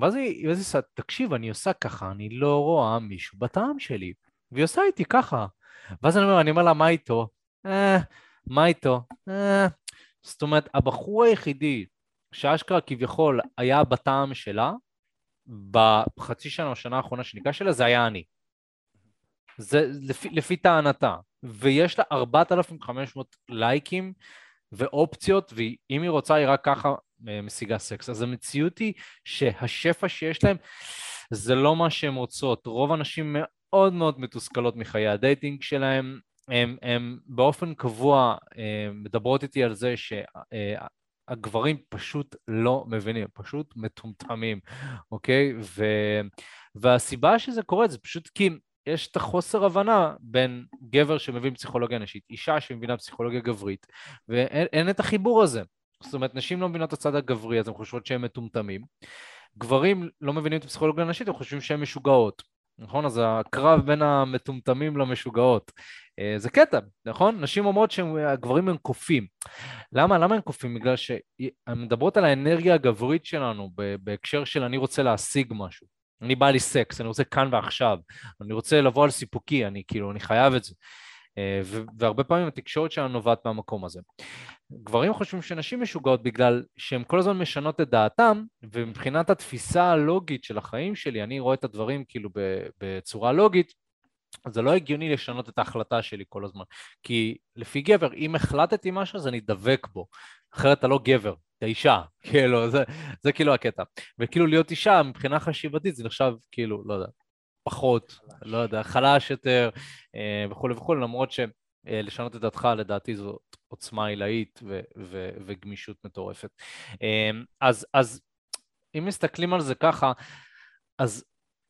ואז היא עושה, תקשיב, אני עושה ככה, אני לא רואה מישהו בטעם שלי. והיא עושה איתי ככה. ואז אני אומר, אני אומר לה, מה איתו? אה, מה איתו? אה. זאת אומרת, הבחור היחידי שאשכרה כביכול היה בטעם שלה, בחצי שנה או שנה האחרונה שניגש אליה, זה היה אני. זה לפי, לפי טענתה. ויש לה 4,500 לייקים ואופציות, ואם היא רוצה, היא רק ככה אה, משיגה סקס. אז המציאות היא שהשפע שיש להם זה לא מה שהן רוצות. רוב הנשים מאוד מאוד מתוסכלות מחיי ה dating שלהם. הן באופן קבוע אה, מדברות איתי על זה שהגברים פשוט לא מבינים, פשוט מטומטמים, אוקיי? ו, והסיבה שזה קורה זה פשוט כי יש את החוסר הבנה בין גבר שמבין פסיכולוגיה נשית, אישה שמבינה פסיכולוגיה גברית, ואין את החיבור הזה. זאת אומרת, נשים לא מבינות את הצד הגברי, אז הן חושבות שהם מטומטמים. גברים לא מבינים את הפסיכולוגיה הנשית, הם חושבים שהן משוגעות. נכון? אז הקרב בין המטומטמים למשוגעות. אה, זה קטע, נכון? נשים אומרות שהגברים הם קופים. למה? למה הם קופים? בגלל שהן מדברות על האנרגיה הגברית שלנו בהקשר של אני רוצה להשיג משהו. אני בא לי סקס, אני רוצה כאן ועכשיו, אני רוצה לבוא על סיפוקי, אני כאילו, אני חייב את זה. אה, והרבה פעמים התקשורת שלנו נובעת מהמקום הזה. גברים חושבים שנשים משוגעות בגלל שהן כל הזמן משנות את דעתם, ומבחינת התפיסה הלוגית של החיים שלי, אני רואה את הדברים כאילו בצורה לוגית, זה לא הגיוני לשנות את ההחלטה שלי כל הזמן. כי לפי גבר, אם החלטתי משהו, אז אני דבק בו. אחרת אתה לא גבר, אתה אישה, כאילו, זה, זה כאילו הקטע. וכאילו להיות אישה, מבחינה חשיבתית, זה נחשב כאילו, לא יודע, פחות, לא יודע, חלש יותר אה, וכולי וכולי, למרות שלשנות את דעתך לדעתי זאת עוצמה עילאית ו- ו- וגמישות מטורפת. אה, אז, אז אם מסתכלים על זה ככה, אז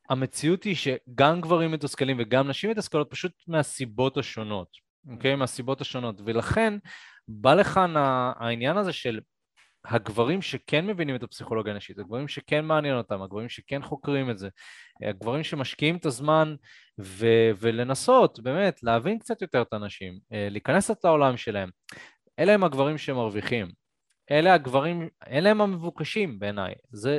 המציאות היא שגם גברים מתוסכלים וגם נשים מתוסכלות פשוט מהסיבות השונות, אוקיי? Okay? מהסיבות השונות, ולכן בא לכאן העניין הזה של הגברים שכן מבינים את הפסיכולוגיה הנשית, הגברים שכן מעניין אותם, הגברים שכן חוקרים את זה, הגברים שמשקיעים את הזמן ו- ולנסות באמת להבין קצת יותר את האנשים, אה, להיכנס את העולם שלהם, אלה הם הגברים שמרוויחים. אלה הגברים, אלה הם המבוקשים בעיניי.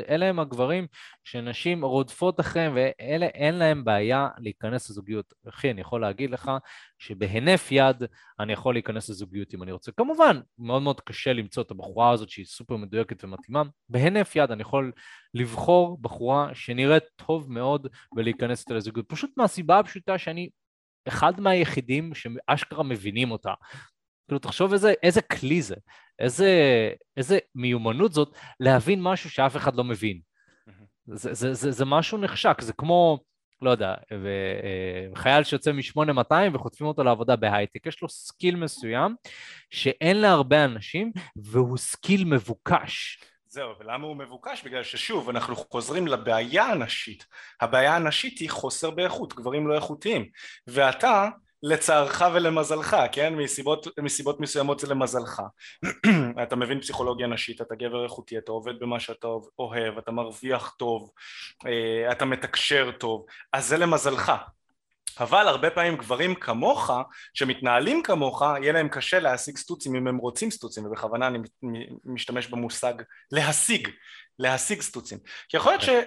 אלה הם הגברים שנשים רודפות אחריהם, ואלה אין להם בעיה להיכנס לזוגיות. אחי, אני יכול להגיד לך שבהינף יד אני יכול להיכנס לזוגיות אם אני רוצה. כמובן, מאוד מאוד קשה למצוא את הבחורה הזאת שהיא סופר מדויקת ומתאימה. בהינף יד אני יכול לבחור בחורה שנראית טוב מאוד ולהיכנס איתה לזוגיות. פשוט מהסיבה הפשוטה שאני אחד מהיחידים שאשכרה מבינים אותה. כאילו, תחשוב איזה, איזה כלי זה, איזה, איזה מיומנות זאת להבין משהו שאף אחד לא מבין. זה, זה, זה, זה משהו נחשק, זה כמו, לא יודע, אה, חייל שיוצא מ-8200 וחוטפים אותו לעבודה בהייטק, יש לו skill מסוים שאין להרבה אנשים, והוא skill מבוקש. זהו, ולמה הוא מבוקש? בגלל ששוב, אנחנו חוזרים לבעיה הנשית. הבעיה הנשית היא חוסר באיכות, גברים לא איכותיים. ואתה, לצערך ולמזלך, כן? מסיבות, מסיבות מסוימות זה למזלך. אתה מבין פסיכולוגיה נשית, אתה גבר איכותי, אתה עובד במה שאתה אוהב, אתה מרוויח טוב, אה, אתה מתקשר טוב, אז זה למזלך. אבל הרבה פעמים גברים כמוך, שמתנהלים כמוך, יהיה להם קשה להשיג סטוצים אם הם רוצים סטוצים, ובכוונה אני משתמש במושג להשיג, להשיג סטוצים. כי יכול להיות כן.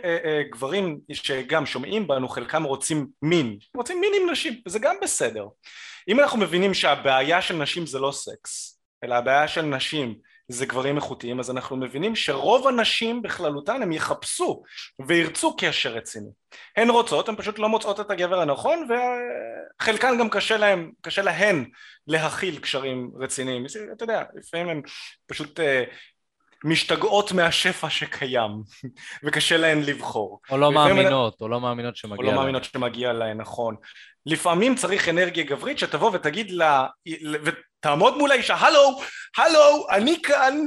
שגברים שגם שומעים בנו, חלקם רוצים מין, רוצים מין עם נשים, וזה גם בסדר. אם אנחנו מבינים שהבעיה של נשים זה לא סקס, אלא הבעיה של נשים זה גברים איכותיים, אז אנחנו מבינים שרוב הנשים בכללותן הם יחפשו וירצו קשר רציני. הן רוצות, הן פשוט לא מוצאות את הגבר הנכון, וחלקן גם קשה להם, קשה להן להכיל קשרים רציניים. אתה יודע, לפעמים הן פשוט uh, משתגעות מהשפע שקיים, וקשה להן לבחור. או לא מאמינות, או לא מאמינות שמגיע להן. או לא מאמינות שמגיע להן, נכון. לפעמים צריך אנרגיה גברית שתבוא ותגיד לה, ותעמוד מול האישה, הלו, הלו, אני כאן,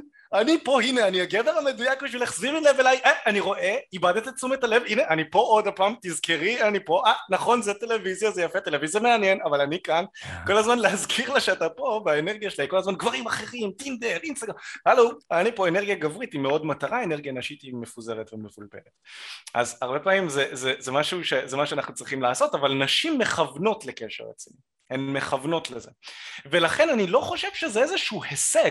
אני פה, הנה, אני הגבר המדויק בשביל להחזיר לב אליי, אה, אני רואה, איבדת את תשומת הלב, הנה, אני פה עוד הפעם, תזכרי, אני פה, אה, נכון, זה טלוויזיה, זה יפה, טלוויזיה מעניין, אבל אני כאן, כל הזמן להזכיר לה שאתה פה, והאנרגיה שלה כל הזמן גברים אחרים, טינדר, אינסטגרם, הלו, אני פה, אנרגיה גברית היא מאוד מטרה, אנרגיה נשית היא מפוזרת ומבולבלת. אז הרבה פעמים זה, זה, זה, משהו ש, זה מה שאנחנו צריכים לעשות, אבל נשים מכוונות לקשר רציני. הן מכוונות לזה. ולכן אני לא חושב שזה איזשהו הישג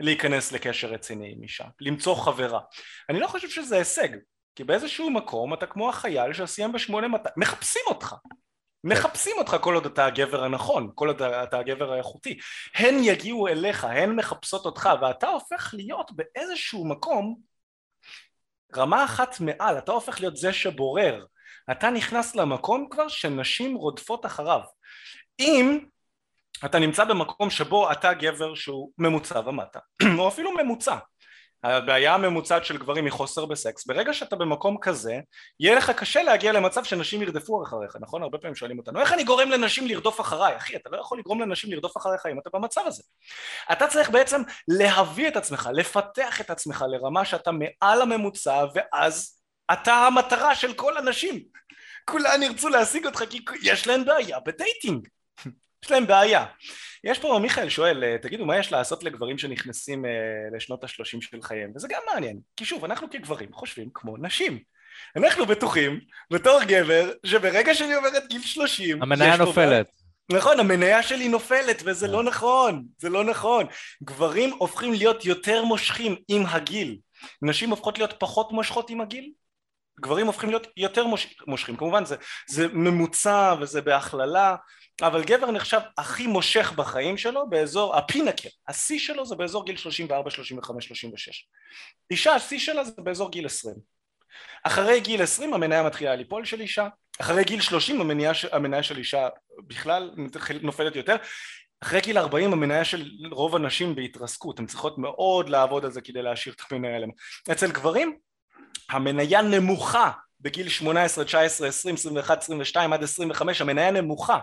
להיכנס לקשר רציני עם אישה, למצוא חברה. אני לא חושב שזה הישג, כי באיזשהו מקום אתה כמו החייל שסיים בשמונה מתי, מחפשים אותך. מחפשים אותך כל עוד אתה הגבר הנכון, כל עוד אתה הגבר האיכותי. הן יגיעו אליך, הן מחפשות אותך, ואתה הופך להיות באיזשהו מקום רמה אחת מעל, אתה הופך להיות זה שבורר. אתה נכנס למקום כבר שנשים רודפות אחריו. אם אתה נמצא במקום שבו אתה גבר שהוא ממוצע ומטה, או אפילו ממוצע, הבעיה הממוצעת של גברים היא חוסר בסקס, ברגע שאתה במקום כזה, יהיה לך קשה להגיע למצב שנשים ירדפו אחריך, נכון? הרבה פעמים שואלים אותנו, איך אני גורם לנשים לרדוף אחריי? אחי, אתה לא יכול לגרום לנשים לרדוף אחריך אם אתה במצב הזה. אתה צריך בעצם להביא את עצמך, לפתח את עצמך לרמה שאתה מעל הממוצע, ואז אתה המטרה של כל הנשים. כולן ירצו להשיג אותך כי יש להן בעיה בדייטינג. יש להם בעיה. יש פה מיכאל שואל, אה, תגידו מה יש לעשות לגברים שנכנסים אה, לשנות השלושים של חייהם, וזה גם מעניין, כי שוב, אנחנו כגברים חושבים כמו נשים. אנחנו בטוחים, בתור גבר, שברגע שאני עובר את גיל שלושים... המניה נופלת. נכון, המניה שלי נופלת, וזה לא נכון, זה לא נכון. גברים הופכים להיות יותר מושכים עם הגיל. נשים הופכות להיות פחות מושכות עם הגיל, גברים הופכים להיות יותר מוש... מושכים. כמובן, זה, זה ממוצע וזה בהכללה, אבל גבר נחשב הכי מושך בחיים שלו באזור הפינקל, השיא שלו זה באזור גיל 34, 35, 36. אישה השיא שלה זה באזור גיל 20. אחרי גיל 20 המניה מתחילה ליפול של אישה, אחרי גיל 30 המניה, המניה של אישה בכלל נופלת יותר, אחרי גיל 40 המניה של רוב הנשים בהתרסקות, הן צריכות מאוד לעבוד על זה כדי להשאיר את המניה עליהן. אצל גברים המניה נמוכה בגיל 18, 19, 20, 21, 22 עד 25 המניה נמוכה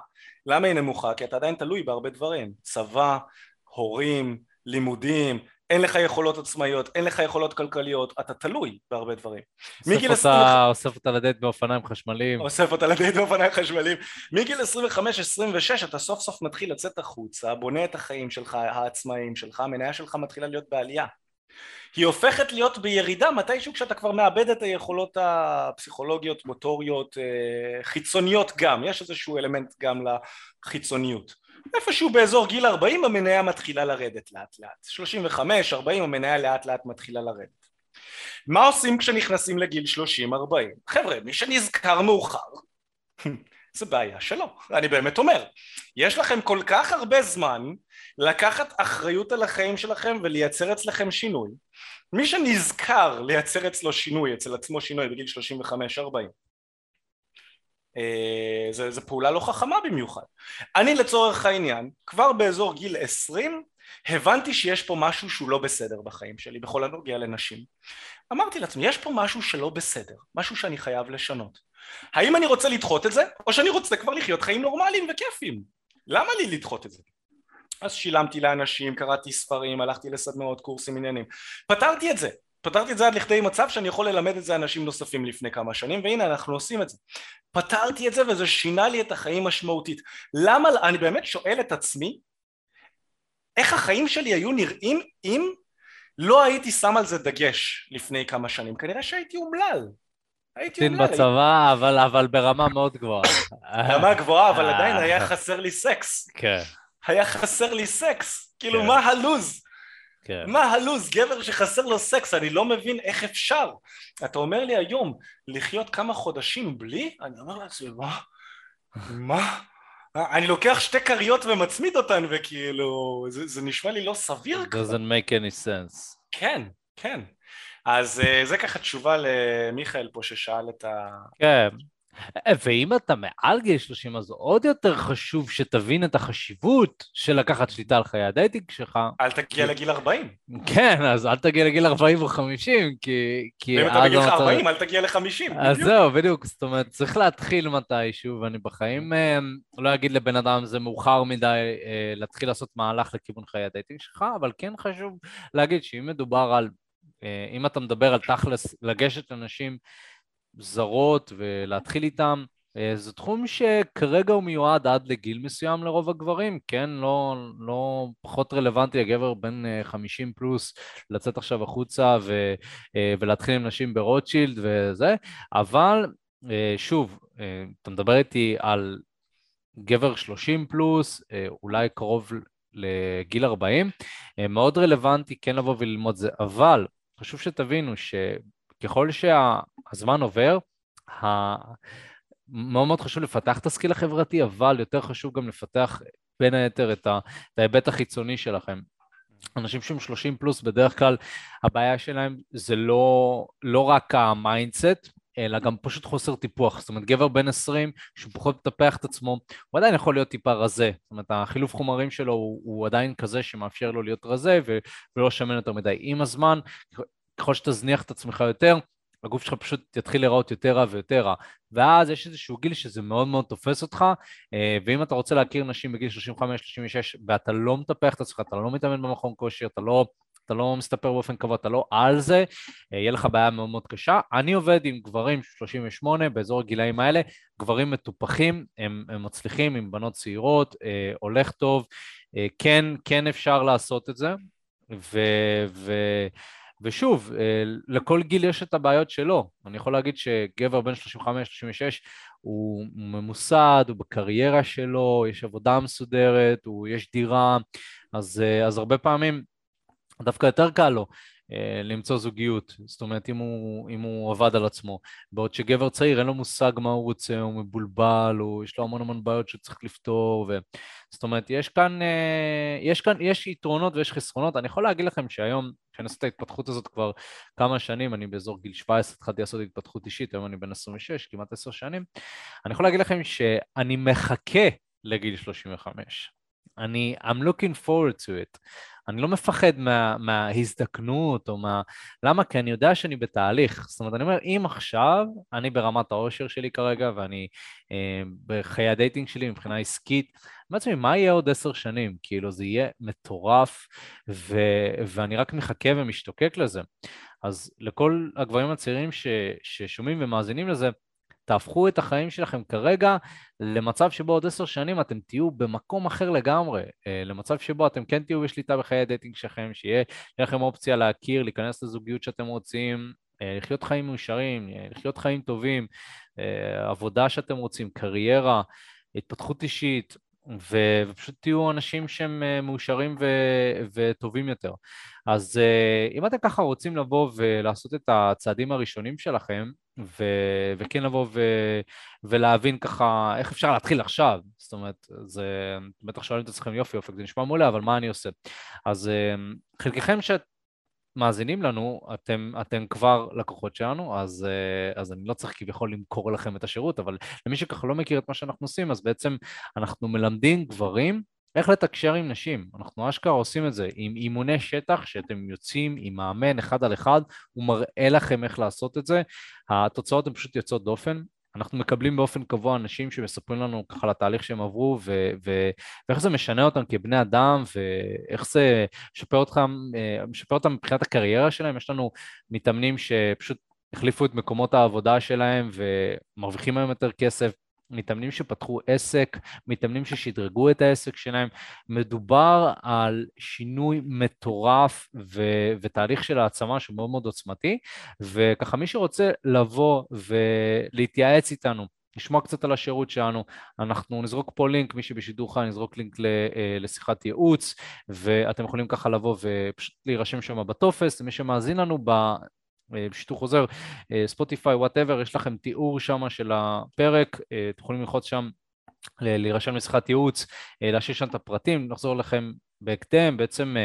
למה היא נמוכה? כי אתה עדיין תלוי בהרבה דברים צבא, הורים, לימודים אין לך יכולות עצמאיות, אין לך יכולות כלכליות, אתה תלוי בהרבה דברים. אוסף אותה, אוסף אותה לדייט באופניים חשמליים. אוסף אותה לדייט באופניים חשמליים. מגיל 25-26 אתה סוף סוף מתחיל לצאת החוצה, בונה את החיים שלך, העצמאיים שלך, המניה שלך מתחילה להיות בעלייה. היא הופכת להיות בירידה מתישהו כשאתה כבר מאבד את היכולות הפסיכולוגיות, מוטוריות, אה, חיצוניות גם, יש איזשהו אלמנט גם לחיצוניות. איפשהו באזור גיל 40 המניה מתחילה לרדת לאט לאט, 35, 40 המניה לאט לאט מתחילה לרדת. מה עושים כשנכנסים לגיל 30-40? חבר'ה, מי שנזכר מאוחר זה בעיה שלו, אני באמת אומר. יש לכם כל כך הרבה זמן לקחת אחריות על החיים שלכם ולייצר אצלכם שינוי. מי שנזכר לייצר אצלו שינוי, אצל עצמו שינוי בגיל 35-40 אה, זה, זה פעולה לא חכמה במיוחד. אני לצורך העניין, כבר באזור גיל 20 הבנתי שיש פה משהו שהוא לא בסדר בחיים שלי בכל הנוגע לנשים. אמרתי לעצמי, יש פה משהו שלא בסדר, משהו שאני חייב לשנות. האם אני רוצה לדחות את זה, או שאני רוצה כבר לחיות חיים נורמליים וכיפיים? למה לי לדחות את זה? אז שילמתי לאנשים, קראתי ספרים, הלכתי לסדנאות, קורסים, עניינים. פתרתי את זה. פתרתי את זה עד לכדי מצב שאני יכול ללמד את זה אנשים נוספים לפני כמה שנים, והנה אנחנו עושים את זה. פתרתי את זה וזה שינה לי את החיים משמעותית. למה, אני באמת שואל את עצמי, איך החיים שלי היו נראים אם לא הייתי שם על זה דגש לפני כמה שנים? כנראה שהייתי אומלל. הייתי אומלל. בצבא, אבל, אבל ברמה מאוד גבוהה. ברמה גבוהה, אבל עדיין היה חסר לי סקס. כן. היה חסר לי סקס, כאילו כן. מה הלוז? כן. מה הלוז? גבר שחסר לו סקס, אני לא מבין איך אפשר. אתה אומר לי היום, לחיות כמה חודשים בלי? אני אומר לעצמי, מה? מה? אני לוקח שתי כריות ומצמיד אותן וכאילו, זה, זה נשמע לי לא סביר כבר. doesn't make any sense. כן, כן. אז אה, זה ככה תשובה למיכאל פה ששאל את ה... כן. ואם אתה מעל גיל 30 אז עוד יותר חשוב שתבין את החשיבות של לקחת שליטה על חיי ה dating שלך. אל תגיע לגיל 40. כן, אז אל תגיע לגיל 40 או 50, כי... כי אם אתה בגיל 40, אל תגיע ל-50. אז זהו, בדיוק, זאת אומרת, צריך להתחיל מתישהו, ואני בחיים אה, לא אגיד לבן אדם זה מאוחר מדי אה, להתחיל לעשות מהלך לכיוון חיי ה dating שלך, אבל כן חשוב להגיד שאם מדובר על... אה, אם אתה מדבר על תכלס לגשת לנשים זרות ולהתחיל איתם. אה, זה תחום שכרגע הוא מיועד עד לגיל מסוים לרוב הגברים, כן? לא, לא פחות רלוונטי הגבר בן 50 אה, פלוס לצאת עכשיו החוצה ו, ולהתחיל עם נשים ברוטשילד וזה, אבל שוב, אתה מדבר איתי על גבר 30 פלוס, אולי קרוב לגיל 40, מאוד רלוונטי כן לבוא וללמוד זה, אבל חשוב שתבינו ש... ככל שהזמן עובר, מאוד מאוד חשוב לפתח את ה skill החברתי, אבל יותר חשוב גם לפתח בין היתר ה, את ההיבט החיצוני שלכם. אנשים שהם 30 פלוס, בדרך כלל הבעיה שלהם זה לא, לא רק ה mindset, אלא גם פשוט חוסר טיפוח. זאת אומרת, גבר בן 20 שהוא פחות מטפח את עצמו, הוא עדיין יכול להיות טיפה רזה. זאת אומרת, החילוף חומרים שלו הוא, הוא עדיין כזה שמאפשר לו להיות רזה ו, ולא שמן יותר מדי. עם הזמן, ככל שתזניח את עצמך יותר, הגוף שלך פשוט יתחיל להיראות יותר רע ויותר רע. ואז יש איזשהו גיל שזה מאוד מאוד תופס אותך, אה, ואם אתה רוצה להכיר נשים בגיל 35-36 ואתה לא מטפח את עצמך, אתה לא מתאמן במכון כושר, אתה לא אתה לא מסתפר באופן קבוע, אתה לא על זה, אה, יהיה לך בעיה מאוד מאוד קשה. אני עובד עם גברים 38 באזור הגילאים האלה, גברים מטופחים, הם, הם מצליחים עם בנות צעירות, אה, הולך טוב, אה, כן, כן אפשר לעשות את זה, ו... ו ושוב, אה, לכל גיל יש את הבעיות שלו. אני יכול להגיד שגבר בן 35-36 הוא ממוסד, הוא בקריירה שלו, יש עבודה מסודרת, הוא, יש דירה, אז, אה, אז הרבה פעמים דווקא יותר קל לו אה, למצוא זוגיות, זאת אומרת אם הוא, אם הוא עבד על עצמו, בעוד שגבר צעיר אין לו מושג מה הוא רוצה, הוא מבולבל, הוא, יש לו המון המון בעיות שצריך לפתור, ו... זאת אומרת יש כאן, אה, יש כאן, יש יתרונות ויש חסרונות, אני יכול להגיד לכם שהיום, כשאני עושה את ההתפתחות הזאת כבר כמה שנים, אני באזור גיל 17 התחלתי לעשות התפתחות אישית, היום אני בן 26, כמעט 10 שנים, אני יכול להגיד לכם שאני מחכה לגיל 35. אני, I'm looking forward to it. אני לא מפחד מה, מההזדקנות או מה... למה? כי אני יודע שאני בתהליך. זאת אומרת, אני אומר, אם עכשיו אני ברמת העושר שלי כרגע ואני אה, בחיי ה dating שלי מבחינה עסקית, בעצמי, מה יהיה עוד עשר שנים? כאילו, זה יהיה מטורף, ו, ואני רק מחכה ומשתוקק לזה. אז לכל הגברים הצעירים ש, ששומעים ומאזינים לזה, תהפכו את החיים שלכם כרגע למצב שבו עוד עשר שנים אתם תהיו במקום אחר לגמרי, אה, למצב שבו אתם כן תהיו בשליטה בחיי הדייטינג שלכם, שיהיה לכם אופציה להכיר, להיכנס לזוגיות שאתם רוצים, אה, לחיות חיים מאושרים, אה, לחיות חיים טובים, עבודה שאתם רוצים, קריירה, התפתחות אישית, ו- ופשוט תהיו אנשים שהם מאושרים ו- וטובים יותר. אז אם אתם ככה רוצים לבוא ולעשות את הצעדים הראשונים שלכם, ו- וכן לבוא ו- ולהבין ככה איך אפשר להתחיל עכשיו, זאת אומרת, זה, בטח שואלים את עצמכם יופי אופק, זה נשמע מעולה, אבל מה אני עושה? אז אמ, חלקכם שאת מאזינים לנו, אתם, אתם כבר לקוחות שלנו, אז, אה, אז אני לא צריך כביכול למכור לכם את השירות, אבל למי שככה לא מכיר את מה שאנחנו עושים, אז בעצם אנחנו מלמדים גברים איך לתקשר עם נשים, אנחנו אשכרה עושים את זה עם אימוני שטח שאתם יוצאים עם מאמן אחד על אחד, הוא מראה לכם איך לעשות את זה, התוצאות הן פשוט יוצאות דופן, אנחנו מקבלים באופן קבוע אנשים שמספרים לנו ככה על התהליך שהם עברו ו- ו- ואיך זה משנה אותם כבני אדם ואיך זה משפר אותם, אה, משפר אותם מבחינת הקריירה שלהם, יש לנו מתאמנים שפשוט החליפו את מקומות העבודה שלהם ומרוויחים היום יותר כסף, מתאמנים שפתחו עסק, מתאמנים ששדרגו את העסק שלהם. מדובר על שינוי מטורף ו- ותהליך של העצמה שהוא מאוד עוצמתי, וככה מי שרוצה לבוא ולהתייעץ איתנו, לשמוע קצת על השירות שלנו, אנחנו נזרוק פה לינק, מי שבשידור חי נזרוק לינק אה, לשיחת ייעוץ, ואתם יכולים ככה לבוא ופשוט להירשם שם בטופס, מי שמאזין לנו בשידור חוזר, ספוטיפיי, אה, whatever, יש לכם תיאור שם של הפרק, אה, אתם יכולים ללחוץ שם להירשם לשיחת ייעוץ, להשאיר שם את הפרטים, נחזור לכם בהקדם, בעצם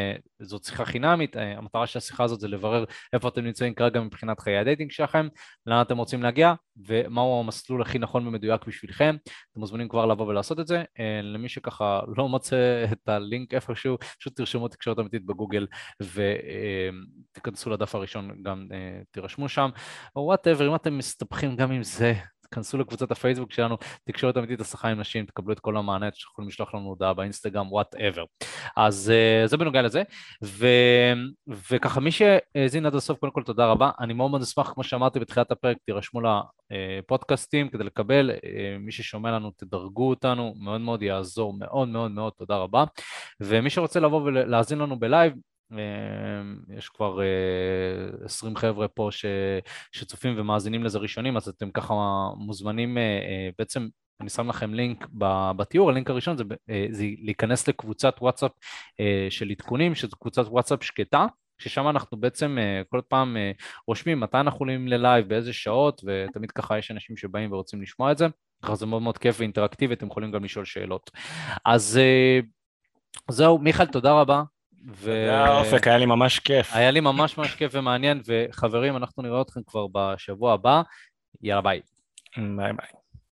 זאת שיחה חינמית, המטרה של השיחה הזאת זה לברר איפה אתם נמצאים כרגע מבחינת חיי ה dating שלכם, לאן אתם רוצים להגיע ומהו המסלול הכי נכון ומדויק בשבילכם, אתם מוזמנים כבר לבוא ולעשות את זה, למי שככה לא מוצא את הלינק איפשהו, פשוט תרשמו תקשורת אמיתית בגוגל ותיכנסו לדף הראשון, גם תירשמו שם, או whatever, אם אתם מסתבכים גם עם זה, תכנסו לקבוצת הפייסבוק שלנו, תקשורת אמיתית השכר עם נשים, תקבלו את כל המענה, יכולים לשלוח לנו הודעה באינסטגרם, whatever. אז uh, זה בנוגע לזה, ו, וככה מי שהאזין עד הסוף, קודם כל תודה רבה, אני מאוד מאוד אשמח, כמו שאמרתי בתחילת הפרק, תירשמו לפודקאסטים כדי לקבל, uh, מי ששומע לנו תדרגו אותנו, מאוד מאוד יעזור, מאוד מאוד מאוד תודה רבה, ומי שרוצה לבוא ולהאזין לנו בלייב, יש כבר 20 אה, חבר'ה פה ש, שצופים ומאזינים לזה ראשונים, אז אתם ככה מוזמנים, אה, אה, בעצם אני שם לכם לינק בתיאור, הלינק הראשון זה, זה להיכנס לקבוצת וואטסאפ של עדכונים, שזו קבוצת וואטסאפ שקטה, ששם אנחנו בעצם כל פעם רושמים מתי אנחנו עולים ללייב, באיזה שעות, ותמיד ככה יש אנשים שבאים ורוצים לשמוע את זה. ככה זה מאוד מאוד כיף ואינטראקטיבי, אתם יכולים גם לשאול שאלות. אז זהו, מיכאל, תודה רבה. ו... תודה אופק, היה לי ממש כיף. היה לי ממש ממש כיף ומעניין, וחברים, אנחנו נראה אתכם כבר בשבוע הבא. יאללה, ביי. ביי ביי.